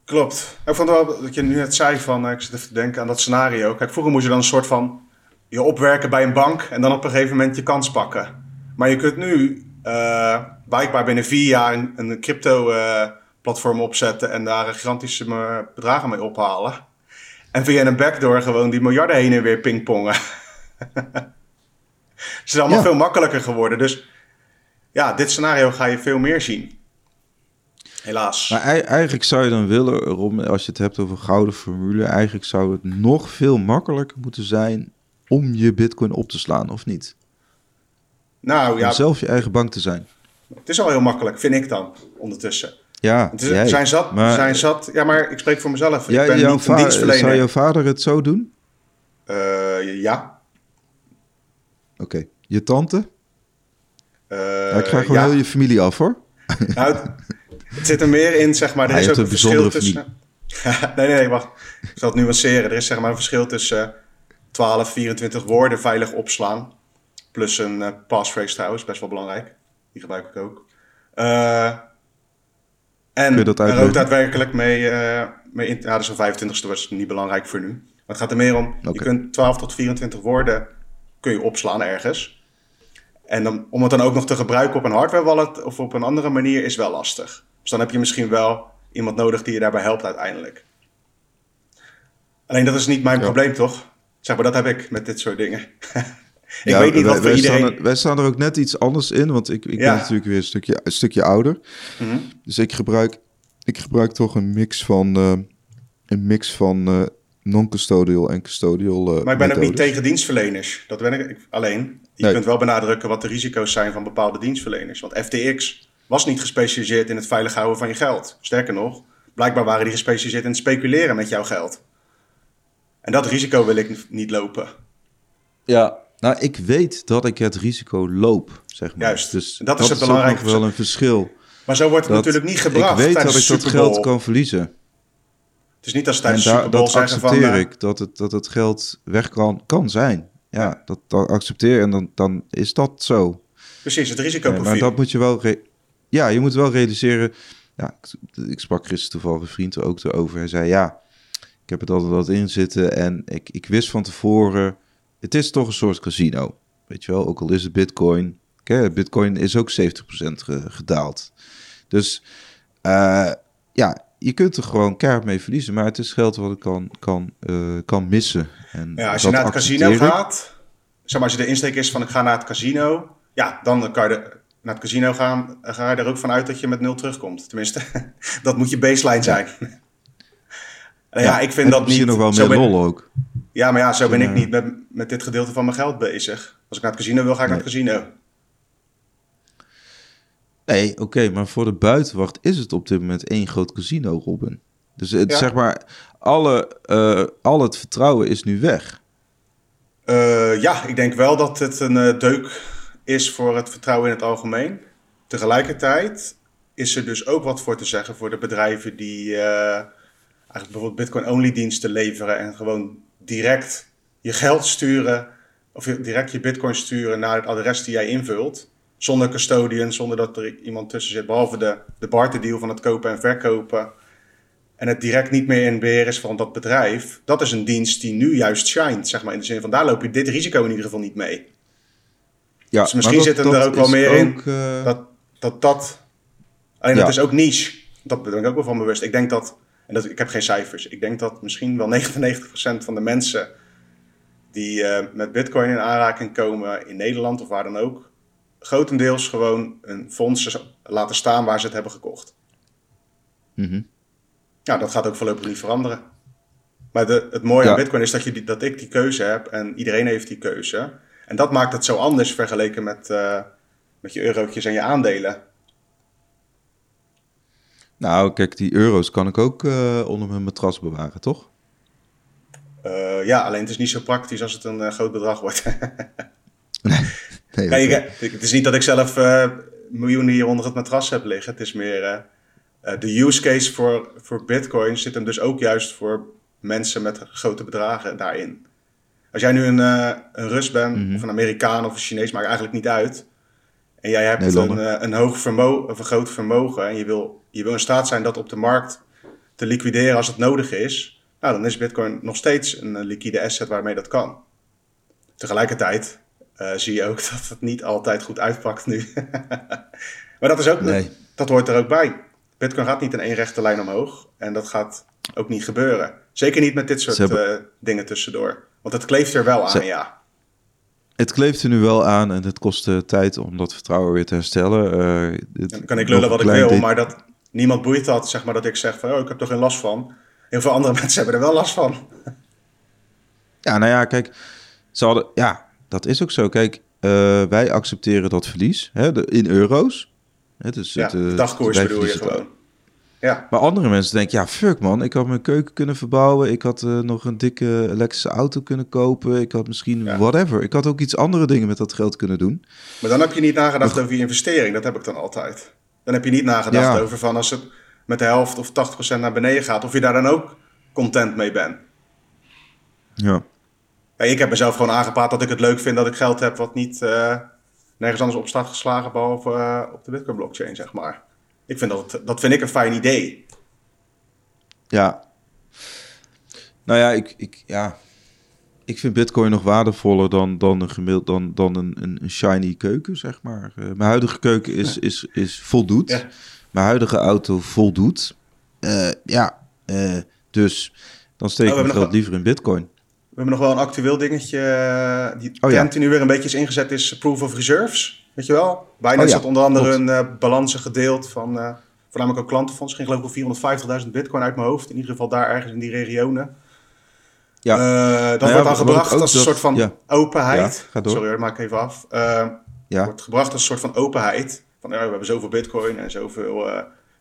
Klopt. Ik vond wel dat je nu net zei van, ik zit even te denken aan dat scenario. Kijk, vroeger moest je dan een soort van je opwerken bij een bank en dan op een gegeven moment je kans pakken. Maar je kunt nu uh, blijkbaar binnen vier jaar een, een crypto uh, platform opzetten en daar gigantische eh, bedragen mee ophalen. En via een backdoor gewoon die miljarden heen en weer pingpongen. Het is allemaal veel makkelijker geworden. Dus ja, dit scenario ga je veel meer zien. Helaas. Maar eigenlijk zou je dan willen, Rom, als je het hebt over gouden formule, eigenlijk zou het nog veel makkelijker moeten zijn om je bitcoin op te slaan, of niet? Nou ja. Om zelf je eigen bank te zijn. Het is al heel makkelijk, vind ik dan, ondertussen. Ja, het is, zijn zat, maar, zijn zat. Ja, maar ik spreek voor mezelf. ik ben niet een dienstverlener. Zou jouw vader het zo doen? Uh, ja. Oké. Je tante? Uh, ik ga gewoon heel je familie af, hoor. Nou, het zit er meer in, zeg maar. Er is ook een verschil tussen... nee, nee, wacht. Ik zal het nuanceren. Er is zeg maar een verschil tussen 12, 24 woorden veilig opslaan. Plus een uh, passphrase trouwens, best wel belangrijk. Die gebruik ik ook. Uh, en er ook daadwerkelijk mee, uh, mee in, ja, dus een 25ste was niet belangrijk voor nu. Maar het gaat er meer om, je kunt 12 tot 24 woorden kun je opslaan ergens. En dan, om het dan ook nog te gebruiken op een hardware wallet of op een andere manier is wel lastig. Dus dan heb je misschien wel iemand nodig die je daarbij helpt uiteindelijk. Alleen dat is niet mijn probleem, toch? Zeg maar, dat heb ik met dit soort dingen. ik weet niet wat voor wij iedereen... Staan er, wij staan er ook net iets anders in, want ik, ik Ja. ben natuurlijk weer een stukje, een stukje ouder. Mhm. Dus ik gebruik, ik gebruik toch een mix van, eh, een mix van eh, non-custodial en custodial eh, Maar ik ben ook niet methodes. tegen dienstverleners. Dat ben ik ik- alleen. Je Nee. kunt wel benadrukken wat de risico's zijn van bepaalde dienstverleners. Want FTX was niet gespecialiseerd in het veilig houden van je geld. Sterker nog, blijkbaar waren die gespecialiseerd in het speculeren met jouw geld. En dat risico wil ik niet lopen. Ja, nou, ik weet dat ik het risico loop, zeg maar. Juist. Dus Dat is het ook belangrijke. nog wel een verschil. Maar zo wordt het Dat natuurlijk niet gebracht ik weet dat ik dat geld kan verliezen. Het is niet als En tijdens daar, Super Bowl dat van... accepteer eh, ik, dat het, dat het geld weg kan, kan zijn. Ja, dat, dat accepteer en dan, dan is dat zo. Precies, het risicoprofiel. maar dat moet je wel... ja, je moet wel realiseren... Ja, ik, ik sprak gisteren toevallig een vriend er ook erover. Hij zei, ja, ik heb het altijd wat in zitten en ik, ik wist van tevoren... Het is toch een soort casino, weet je wel? Ook al is het bitcoin. Kijk, bitcoin is ook 70% ge- gedaald. Dus eh, ja, je kunt er gewoon keihard mee verliezen. Maar het is geld wat ik kan, kan, eh, kan missen. En Ja, als je naar het casino ik. gaat, zeg maar als je de insteek is van ik ga naar het casino, ja, dan kan je er- naar het casino gaan, ga je er ook vanuit dat je met nul terugkomt. Tenminste, dat moet je baseline zijn. En ja, ik vind dat misschien niet. nog wel zo meer ben- lol ook. Ja, maar ja, zo ben ik niet met, met dit gedeelte van mijn geld bezig. Als ik naar het casino wil, ga ik naar het casino. Nee, oké, maar voor de buitenwacht is het op dit moment één groot casino, Robin. Dus het, Ja. zeg maar, alle, eh, al het vertrouwen is nu weg. Eh, ja, ik denk wel dat het een eh, deuk is voor het vertrouwen in het algemeen. Tegelijkertijd is er dus ook wat voor te zeggen voor de bedrijven die eigenlijk bijvoorbeeld Bitcoin-only diensten leveren en gewoon direct je geld sturen of direct je Bitcoin sturen naar het adres die jij invult. Zonder custodian, zonder dat er iemand tussen zit, behalve de, de barterdeal van het kopen en verkopen. En het direct niet meer in beheer is van dat bedrijf. Dat is een dienst die nu juist shined, zeg maar. In de zin van, daar loop je dit risico in ieder geval niet mee. Ja, Dus misschien zit hem er ook wel meer in. ook, eh, Dat dat... dat alleen Ja. dat is ook niche. Dat ben ik ook wel van bewust. Ik denk dat, en dat, ik heb geen cijfers. Ik denk dat misschien wel 99% van de mensen die eh, met bitcoin in aanraking komen in Nederland of waar dan ook, grotendeels gewoon een fonds laten staan waar ze het hebben gekocht. mhm. Ja, dat gaat ook voorlopig niet veranderen. Maar de, het mooie aan. Bitcoin is dat, je die, dat ik die keuze heb en iedereen heeft die keuze. En dat maakt het zo anders vergeleken met, eh, met je eurotjes en je aandelen. Nou, kijk, die euro's kan ik ook eh, onder mijn matras bewaren, toch? Eh, ja, alleen het is niet zo praktisch als het een eh, groot bedrag wordt. Nee, ik- het is niet dat ik zelf miljoenen hier onder het matras heb liggen. Het is meer de use case voor, voor Bitcoin zit hem dus ook juist voor mensen met grote bedragen daarin. Als jij nu een, een Rus bent, Mhm. of een Amerikaan of een Chinees, maakt eigenlijk niet uit. En jij hebt een, eh, een hoog vermogen, of een groot vermogen. En je wil, je wil in staat zijn dat op de markt te liquideren als het nodig is. Nou, dan is Bitcoin nog steeds een eh, liquide asset waarmee dat kan. Tegelijkertijd eh, zie je ook dat het niet altijd goed uitpakt nu. maar dat is ook, Nee. dat hoort er ook bij. Bitcoin gaat niet in één rechte lijn omhoog. En dat gaat ook niet gebeuren. Zeker niet met dit soort hebben- dingen tussendoor. Want het kleeft er wel aan, Ze- ja. Het kleeft er nu wel aan en het kost tijd om dat vertrouwen weer te herstellen. Eh, Dan kan ik lullen wat ik wil, maar dat niemand boeit dat. Zeg maar dat ik zeg van, oh, ik heb er geen last van. Heel veel andere mensen hebben er wel last van. Ja, nou ja, kijk, ze hadden, ja, dat is ook zo. Kijk, eh, wij accepteren dat verlies hè, de, in euro's. Hè, dus Ja, het, eh, dagkoers bedoel je gewoon. Ja, Maar andere mensen denken, ja, fuck man, ik had mijn keuken kunnen verbouwen. Ik had eh, nog een dikke elektrische auto kunnen kopen. Ik had misschien Ja. whatever. Ik had ook iets andere dingen met dat geld kunnen doen. maar dan heb je niet nagedacht over je investering. Dat heb ik dan altijd. Dan heb je niet nagedacht Ja. over van als het met de helft of 80% naar beneden gaat. Of je daar dan ook content mee bent. Ja, Ja, ik heb mezelf gewoon aangepraat dat ik het leuk vind dat ik geld heb wat niet eh, nergens anders op staat geslagen behalve eh, op de Bitcoin blockchain, zeg maar. Ik vind dat, dat vind ik een fijn idee. ja. Nou ja, ik, ik, ja. ik vind bitcoin nog waardevoller dan, dan, een, gemiddeld, dan, dan een, een, een shiny keuken, zeg maar. Eh, mijn huidige keuken is, is, is voldoet. Ja. Mijn huidige auto voldoet. Eh, ja, eh, dus dan steek Oh, ik geld nog- liever in bitcoin. We hebben nog wel een actueel dingetje. eh, Die Oh, ja. trend die nu weer een beetje is ingezet is Proof of Reserves. Weet je wel? Binance Oh, ja. had onder andere Klopt. een eh, balansen gedeeld van eh, voornamelijk ook klantenfonds. Ging geloof ik om 450.000 bitcoin uit mijn hoofd. In ieder geval daar ergens in die regionen. Ja. Eh, dat Nou wordt dan gebracht als een soort van openheid. Ja, ga door. Sorry, dat maak ik even af. Ja, wordt gebracht als een soort van openheid. Van we hebben zoveel bitcoin en zoveel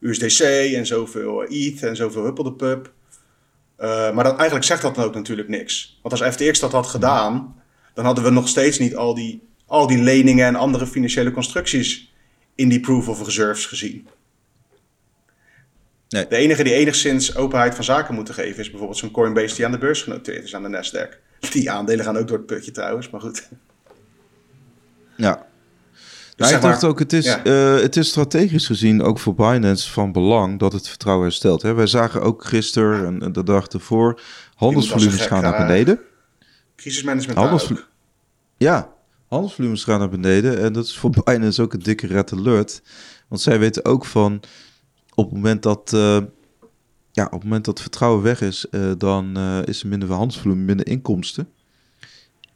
USDC en zoveel ETH en zoveel Huppel de Pub. Eh, maar dat, eigenlijk zegt dat dan ook natuurlijk niks. Want als FTX dat had gedaan, dan hadden we nog steeds niet al die, al die leningen en andere financiële constructies in die proof of reserves gezien. Nee. De enige die enigszins openheid van zaken moeten geven is bijvoorbeeld zo'n Coinbase die aan de beurs genoteerd is aan de Nasdaq. Die aandelen gaan ook door het putje trouwens, maar goed. ja. Dus Nou, ik dacht maar- ook, het is, ja. eh, het is strategisch gezien ook voor Binance van belang dat het vertrouwen herstelt. Hè? Wij zagen ook gisteren en de dag ervoor, handelsvolumes gaan naar eh, beneden. Crisismanagement Handels- daar ook. Ja, handelsvolumes gaan naar beneden. En dat is voor Binance ook een dikke red alert. Want zij weten ook van, op het moment dat, eh, ja, op het moment dat vertrouwen weg is, dan is er minder handelsvolume, minder inkomsten.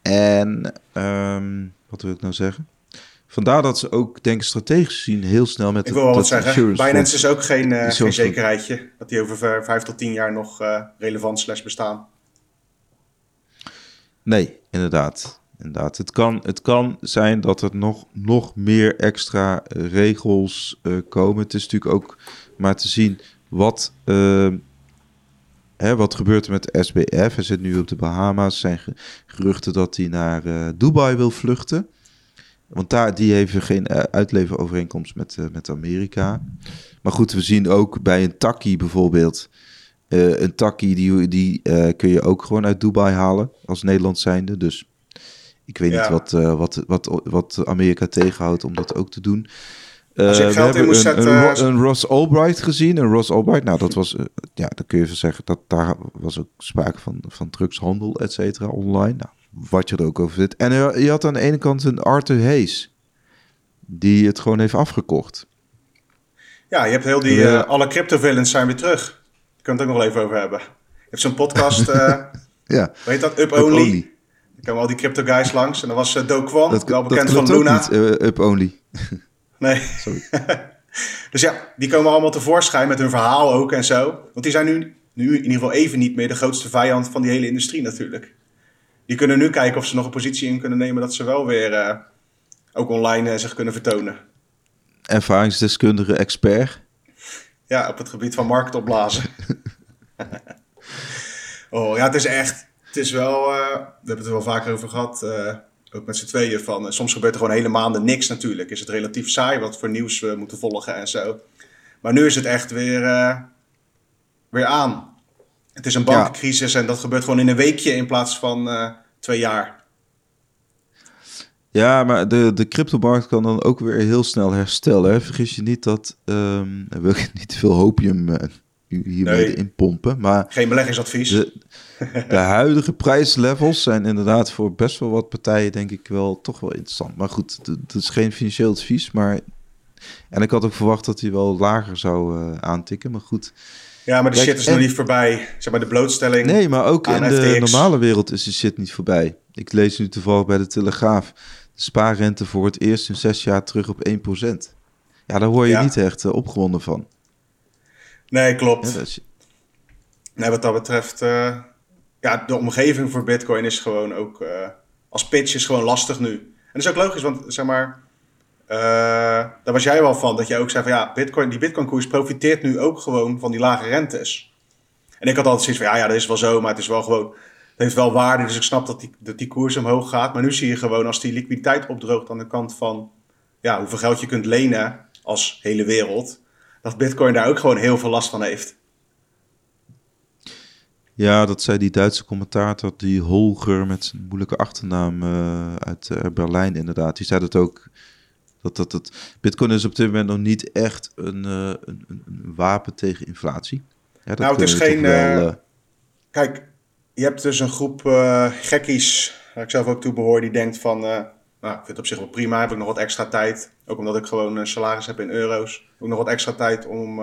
En, ehm, wat wil ik nou zeggen? Vandaar dat ze ook, denk ik, strategisch gezien heel snel met Ik wil wel wat zeggen. Binance is ook geen, eh, geen zekerheidje dat die over vijf tot tien jaar nog eh, relevant slash bestaan. Nee, inderdaad. inderdaad. Het, kan, het kan zijn dat er nog, nog meer extra eh, regels komen. Het is natuurlijk ook maar te zien wat, eh, hè, wat gebeurt er met de SBF. Hij zit nu op de Bahama's. Er zijn ge- geruchten dat hij naar Dubai wil vluchten. Want daar, die heeft geen eh, uitleverovereenkomst met, eh, met Amerika. Maar goed, we zien ook bij een takkie bijvoorbeeld... Eh, een takkie die, die kun je ook gewoon uit Dubai halen als Nederland zijnde. Dus ik weet Ja. niet wat, wat, wat, wat Amerika tegenhoudt om dat ook te doen. Als we in moest een, zetten- een, Ro- een Ross Albright gezien. Een Ross Albright, nou dat was, ja, dan kun je even zeggen dat daar was ook sprake van, van drugshandel, et cetera, online. Nou, wat je er ook over zit. En er- je had aan de ene kant een Arthur Hayes, die het gewoon heeft afgekocht. Ja, je hebt heel die... Eh, alle crypto villains zijn weer terug. Daar kunnen we het ook nog wel even over hebben. Je hebt zo'n podcast, eh Ja, weet dat? Up Up Only. Only. Dan komen al die crypto guys langs. En dan was uh, Do Dat, wel dat bekend van klopt ook Luna. niet, eh, Up Only. Nee. Sorry. dus ja, die komen allemaal tevoorschijn met hun verhaal ook en zo. Want die zijn nu, nu in ieder geval even niet meer de grootste vijand van die hele industrie natuurlijk. Die kunnen nu kijken of ze nog een positie in kunnen nemen dat ze wel weer eh, ook online eh, zich kunnen vertonen. Ervaringsdeskundige expert. Ja, op het gebied van markt opblazen. oh ja, het is echt. Het is wel. eh, we hebben het er wel vaker over gehad. eh, ook met z'n tweeën. Van, soms gebeurt er gewoon hele maanden niks natuurlijk. Is het relatief saai wat voor nieuws we moeten volgen en zo. Maar nu is het echt weer, weer aan. Het is een bankencrisis en dat gebeurt gewoon in een weekje in plaats van eh, twee jaar. Ja, maar de, de cryptomarkt kan dan ook weer heel snel herstellen. Hè? Vergis je niet dat... dan wil ik niet te veel hopium eh, hiermee Nee. inpompen. Maar Geen beleggingsadvies. de, de huidige prijslevels zijn inderdaad voor best wel wat partijen denk ik wel toch wel interessant. Maar goed, het het is geen financieel advies. Maar... En ik had ook verwacht dat hij wel lager zou eh, aantikken. Maar goed. Ja, maar de Kijk, shit is en- nog niet voorbij. Zeg maar de blootstelling. Nee, maar ook in de normale wereld is die shit niet voorbij. Ik lees nu toevallig bij de Telegraaf. De spaarrente voor het eerst in zes jaar terug op 1%. Ja, daar hoor je Ja. niet echt eh, opgewonden van. Nee, klopt. Ja, dat is- Nee, wat dat betreft, eh, ja, de omgeving voor Bitcoin is gewoon ook eh, als pitch is gewoon lastig nu. En dat is ook logisch, want zeg maar, eh, daar was jij wel van, dat jij ook zei van ja, Bitcoin, die Bitcoin-koers profiteert nu ook gewoon van die lage rentes. En ik had altijd zoiets van ja, ja, dat is wel zo, maar het is wel gewoon, het heeft wel waarde, dus ik snap dat die, dat die koers omhoog gaat. Maar nu zie je gewoon als die liquiditeit opdroogt aan de kant van ja, hoeveel geld je kunt lenen als hele wereld, dat Bitcoin daar ook gewoon heel veel last van heeft. ja, dat zei die Duitse commentator, die Holger met zijn moeilijke achternaam eh, uit eh, Berlijn inderdaad. Die zei dat ook. Dat, dat, dat, Bitcoin is op dit moment nog niet echt een, eh, een, een, wapen tegen inflatie. Ja, dat Nou, het is geen, wel, eh, eh, Kijk, je hebt dus een groep gekkies, waar ik zelf ook toe behoor, die denkt van, nou, ik vind het op zich wel prima, heb ik nog wat extra tijd. Ook omdat ik gewoon een salaris heb in euro's. Ook nog wat extra tijd om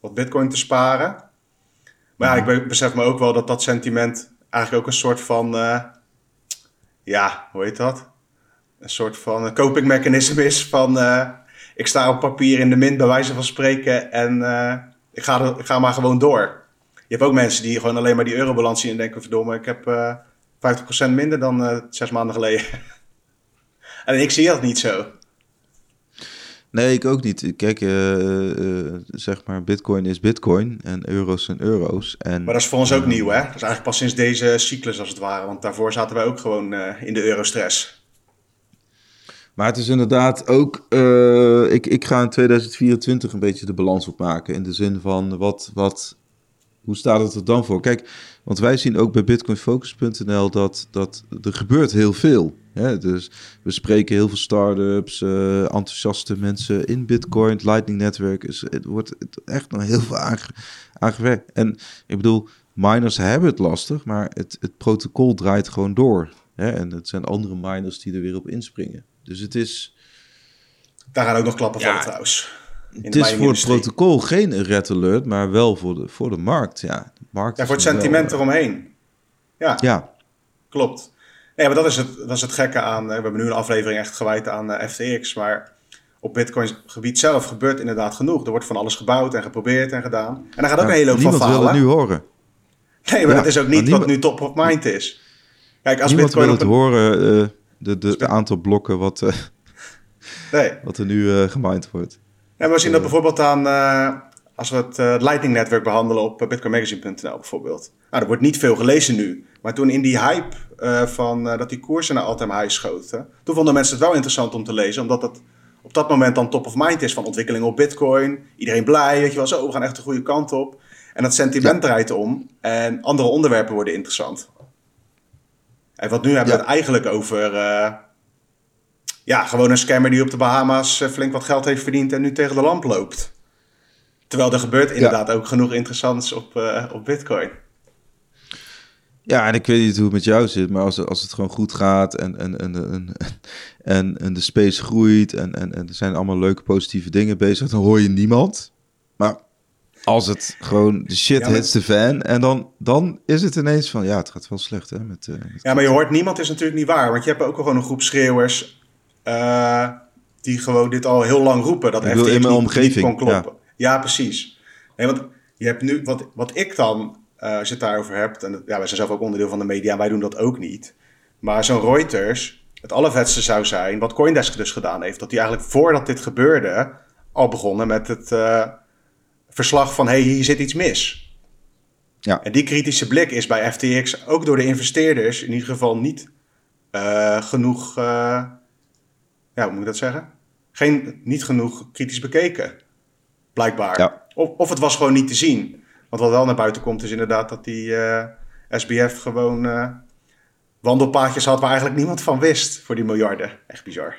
wat bitcoin te sparen. Maar ja, ik be- besef me ook wel dat dat sentiment eigenlijk ook een soort van, uh, ja, hoe heet dat? Een soort van copingmechanisme is van, uh, ik sta op papier in de min bij wijze van spreken en uh, ik, ga er, ik ga maar gewoon door. Je hebt ook mensen die gewoon alleen maar die eurobalans zien en denken, verdomme, ik heb 50% minder dan zes maanden geleden. en ik zie dat niet zo. Nee, ik ook niet. Kijk, uh, zeg maar, bitcoin is bitcoin en euro's zijn euro's. En, maar dat is voor ons ook nieuw, hè? Dat is eigenlijk pas sinds deze cyclus als het ware. Want daarvoor zaten wij ook gewoon in de eurostress. Maar het is inderdaad ook... ik, ik ga in 2024 een beetje de balans opmaken. In de zin van, wat, wat, hoe staat het er dan voor? Kijk, want wij zien ook bij bitcoinfocus.nl dat, dat er gebeurt heel veel. Hè? Dus we spreken heel veel startups, uh, enthousiaste mensen in Bitcoin, het Lightning Network. Is, het wordt echt nog heel veel aangewerkt. En ik bedoel, miners hebben het lastig, maar het, het protocol draait gewoon door. Hè? En het zijn andere miners die er weer op inspringen. Dus het is... Daar gaan ook nog klappen ja, van trouwens. Het is voor het protocol geen red alert, maar wel voor de, voor de markt. Ja, de markt ja voor het sentiment wel, eromheen. Ja, ja. klopt. Nee, maar dat is, het, dat is het gekke aan. We hebben nu een aflevering echt gewijd aan uh, FTX. Maar op Bitcoin gebied zelf gebeurt inderdaad genoeg. Er wordt van alles gebouwd en geprobeerd en gedaan. En daar gaat ook een hele hoop van falen. Niemand wil het nu horen. Nee, maar dat is ook niet wat nu top of mind is. Kijk, als niemand Bitcoin wil het horen, uh, de, de, de, aantal blokken wat, uh, nee. wat er nu uh, gemined wordt. En we zien dat bijvoorbeeld aan, als we het Lightning Network behandelen op bitcoinmagazine.nl bijvoorbeeld. Nou, er wordt niet veel gelezen nu. Maar toen in die hype van dat die koersen naar all-time high schoten. Toen vonden mensen het wel interessant om te lezen, omdat het op dat moment dan top of mind is van ontwikkeling op Bitcoin. Iedereen blij, weet je wel, zo, we gaan echt de goede kant op. En dat sentiment draait om en andere onderwerpen worden interessant. En wat nu hebben we het eigenlijk over, uh, ja, gewoon een scammer die op de Bahama's flink wat geld heeft verdiend en nu tegen de lamp loopt. Terwijl er gebeurt inderdaad ook genoeg interessants op, op Bitcoin. Ja, en ik weet niet hoe het met jou zit, maar als, als het gewoon goed gaat en, en, en, en, en, en de space groeit en, en, en er zijn allemaal leuke positieve dingen bezig, dan hoor je niemand. Maar als het gewoon de shit ja, hits de fan en dan, dan is het ineens van ja, het gaat wel slecht hè. Met, uh, ja, maar je hoort niemand is natuurlijk niet waar, want je hebt ook gewoon een groep schreeuwers uh, die gewoon dit al heel lang roepen. Dat ik wil in mijn omgeving. Kon kloppen. Ja. ja, precies. Nee, want je hebt nu, wat, wat ik dan uh, als je het daarover hebt. En ja, wij zijn zelf ook onderdeel van de media en wij doen dat ook niet. Maar zo'n Reuters, het allervetste zou zijn, wat Coindesk dus gedaan heeft, dat die eigenlijk voordat dit gebeurde al begonnen met het verslag van hey, hier zit iets mis. Ja. En die kritische blik is bij FTX ook door de investeerders in ieder geval niet uh, genoeg, ja, hoe moet ik dat zeggen? Geen, niet genoeg kritisch bekeken, blijkbaar. Ja. Of, of het was gewoon niet te zien. Want wat wel naar buiten komt is inderdaad dat die uh, SBF gewoon wandelpaadjes had waar eigenlijk niemand van wist voor die miljarden. Echt bizar.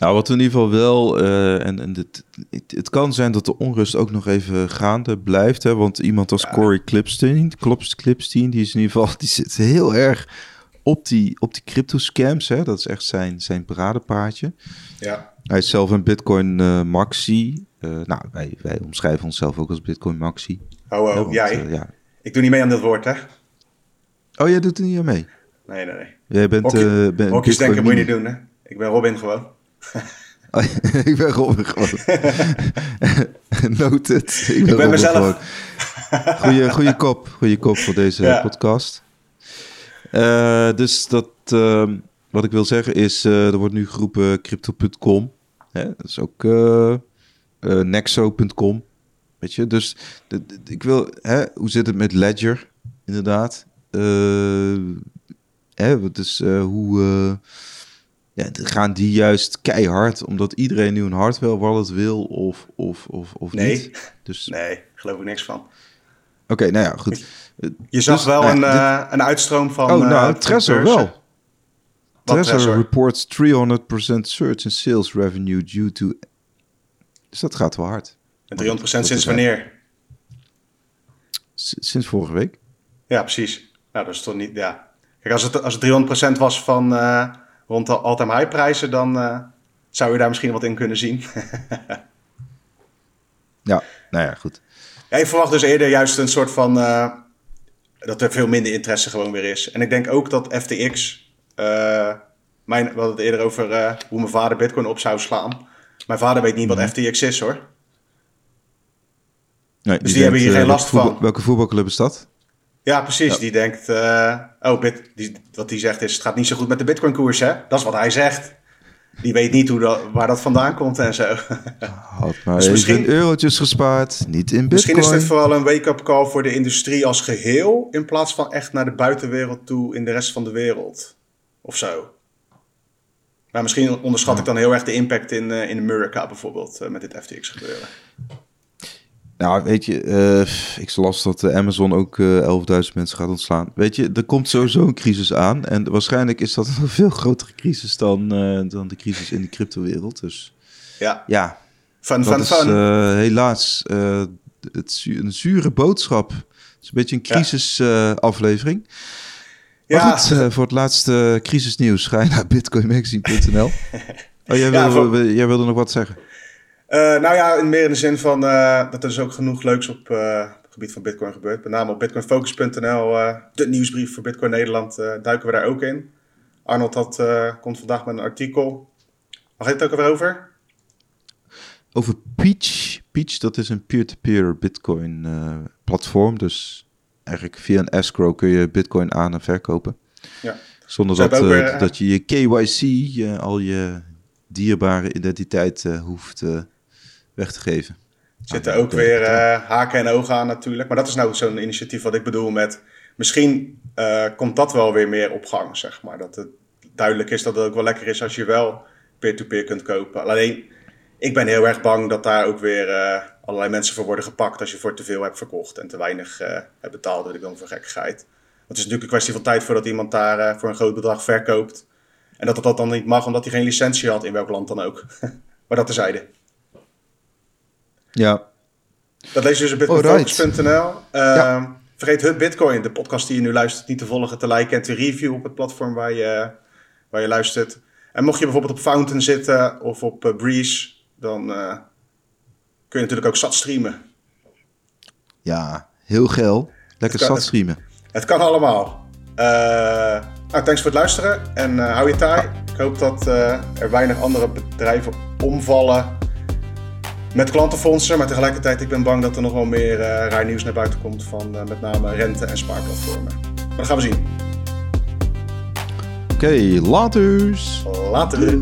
Nou, wat in ieder geval wel, uh, en, en dit, het, het, kan zijn dat de onrust ook nog even gaande blijft. Hè, want iemand als ja. Corey Clipstein, Clipstein, die is in ieder geval, die zit heel erg op die, op die crypto scams. Hè, dat is echt zijn, zijn paradepaadje. Ja. Hij is zelf een Bitcoin uh, maxi. Uh, nou, wij, wij omschrijven onszelf ook als Bitcoin Maxi. Oh, oh want, jij? Ja. Ik doe niet mee aan dit woord, hè? Oh, jij doet er niet aan mee? Nee, nee, nee. Jij bent... Hokje, uh, ben hokjes denken moet je niet doen, hè? Ik ben Robin gewoon. oh, ik ben Robin gewoon. Noted. Ik ben, ik ben mezelf. Goeie, goeie kop. Goeie kop voor deze ja. podcast. Uh, dus dat... Uh, wat ik wil zeggen is, uh, er wordt nu geroepen crypto.com. Hè? Dat is ook uh, nexo.com. Weet je, dus ik wil, hè, hoe zit het met Ledger, inderdaad? Hè, dus hoe ja, gaan die juist keihard, omdat iedereen nu een hardware wallet wil of, of, of, of nee. niet? Dus... Nee, geloof ik niks van. Oké, okay, nou ja, goed. Je zag dus, wel nou, een, dit... een uitstroom van... Oh, nou, Trezor wel. Trezor reports 300% surge in sales revenue due to dus dat gaat wel hard. En 300% sinds wanneer? sinds vorige week. Ja, precies. Nou, dat is toch niet... Ja. Kijk, als het, als het 300% was van uh, rond de all-time high prijzen... dan uh, zou je daar misschien wat in kunnen zien. ja, nou ja, goed. Ja, ik verwacht dus eerder juist een soort van... Uh, dat er veel minder interesse gewoon weer is. En ik denk ook dat FTX, uh, mijn, we hadden het eerder over hoe mijn vader Bitcoin op zou slaan. Mijn vader weet niet wat FTX is hoor. Nee, dus die, hebben hier geen last van. Welke voetbalclub is dat? Ja, precies. Die denkt, uh, oh, bit, die, wat hij zegt is, het gaat niet zo goed met de Bitcoin-koers, hè? Dat is wat hij zegt. Die weet niet hoe dat, waar dat vandaan komt en zo. Had maar dus misschien eurotjes gespaard, niet in Bitcoin. Misschien is dit vooral een wake-up call voor de industrie als geheel, in plaats van echt naar de buitenwereld toe in de rest van de wereld. Of zo. Maar misschien onderschat ik dan heel erg de impact in, uh, in Amerika bijvoorbeeld, uh, met dit FTX gebeuren. Nou, weet je, uh, ik las dat Amazon ook uh, 11.000 mensen gaat ontslaan. Weet je, er komt sowieso een crisis aan. En waarschijnlijk is dat een veel grotere crisis dan, uh, dan de crisis in de cryptowereld. Dus ja, ja fun, dat fun, is fun. helaas het een zure boodschap. Het is een beetje een crisisaflevering. Ja. Maar goed, voor het laatste crisisnieuws ga je naar bitcoinmagazine.nl. oh, jij, wil, ja, voor... jij wilde nog wat zeggen? Uh, nou ja, in meer in de zin van uh, dat er dus ook genoeg leuks op uh, het gebied van Bitcoin gebeurt. Met name op bitcoinfocus.nl, de nieuwsbrief voor Bitcoin Nederland, duiken we daar ook in. Arnold had, komt vandaag met een artikel. Waar gaat het ook weer over? Over Peach. Peach, dat is een peer-to-peer Bitcoin platform. Dus eigenlijk via een escrow kun je Bitcoin aan en verkopen. Ja. Zonder dat, weer, dat je je KYC, je, al je dierbare identiteit hoeft weg te geven. Zitten ook weer uh, haken en ogen aan natuurlijk. Maar dat is nou zo'n initiatief wat ik bedoel met... Misschien uh, komt dat wel weer meer op gang, zeg maar. Dat het duidelijk is dat het ook wel lekker is als je wel peer-to-peer kunt kopen. Alleen, ik ben heel erg bang dat daar ook weer uh, allerlei mensen voor worden gepakt... als je voor te veel hebt verkocht en te weinig hebt betaald. Dat ik dan voor gekkigheid. Want het is natuurlijk een kwestie van tijd voordat iemand daar voor een groot bedrag verkoopt. En dat dat dan niet mag omdat hij geen licentie had in welk land dan ook. maar dat terzijde. Ja. Dat lees je dus op bitcoinfocus.nl. Uh, ja. Vergeet Hut Bitcoin, de podcast die je nu luistert, niet te volgen, te liken en te reviewen op het platform waar je, waar je luistert. En mocht je bijvoorbeeld op Fountain zitten of op uh, Breeze, dan uh, kun je natuurlijk ook zat streamen. Ja, heel geil. Lekker kan, zat streamen. Het, het kan allemaal. Uh, nou, thanks voor het luisteren en hou je taai. Ik hoop dat er weinig andere bedrijven omvallen met klantenfondsen. Maar tegelijkertijd, ik ben bang dat er nog wel meer uh, raar nieuws naar buiten komt van uh, met name rente- en spaarplatformen. Maar dat gaan we zien. Oké, okay, laters. Later.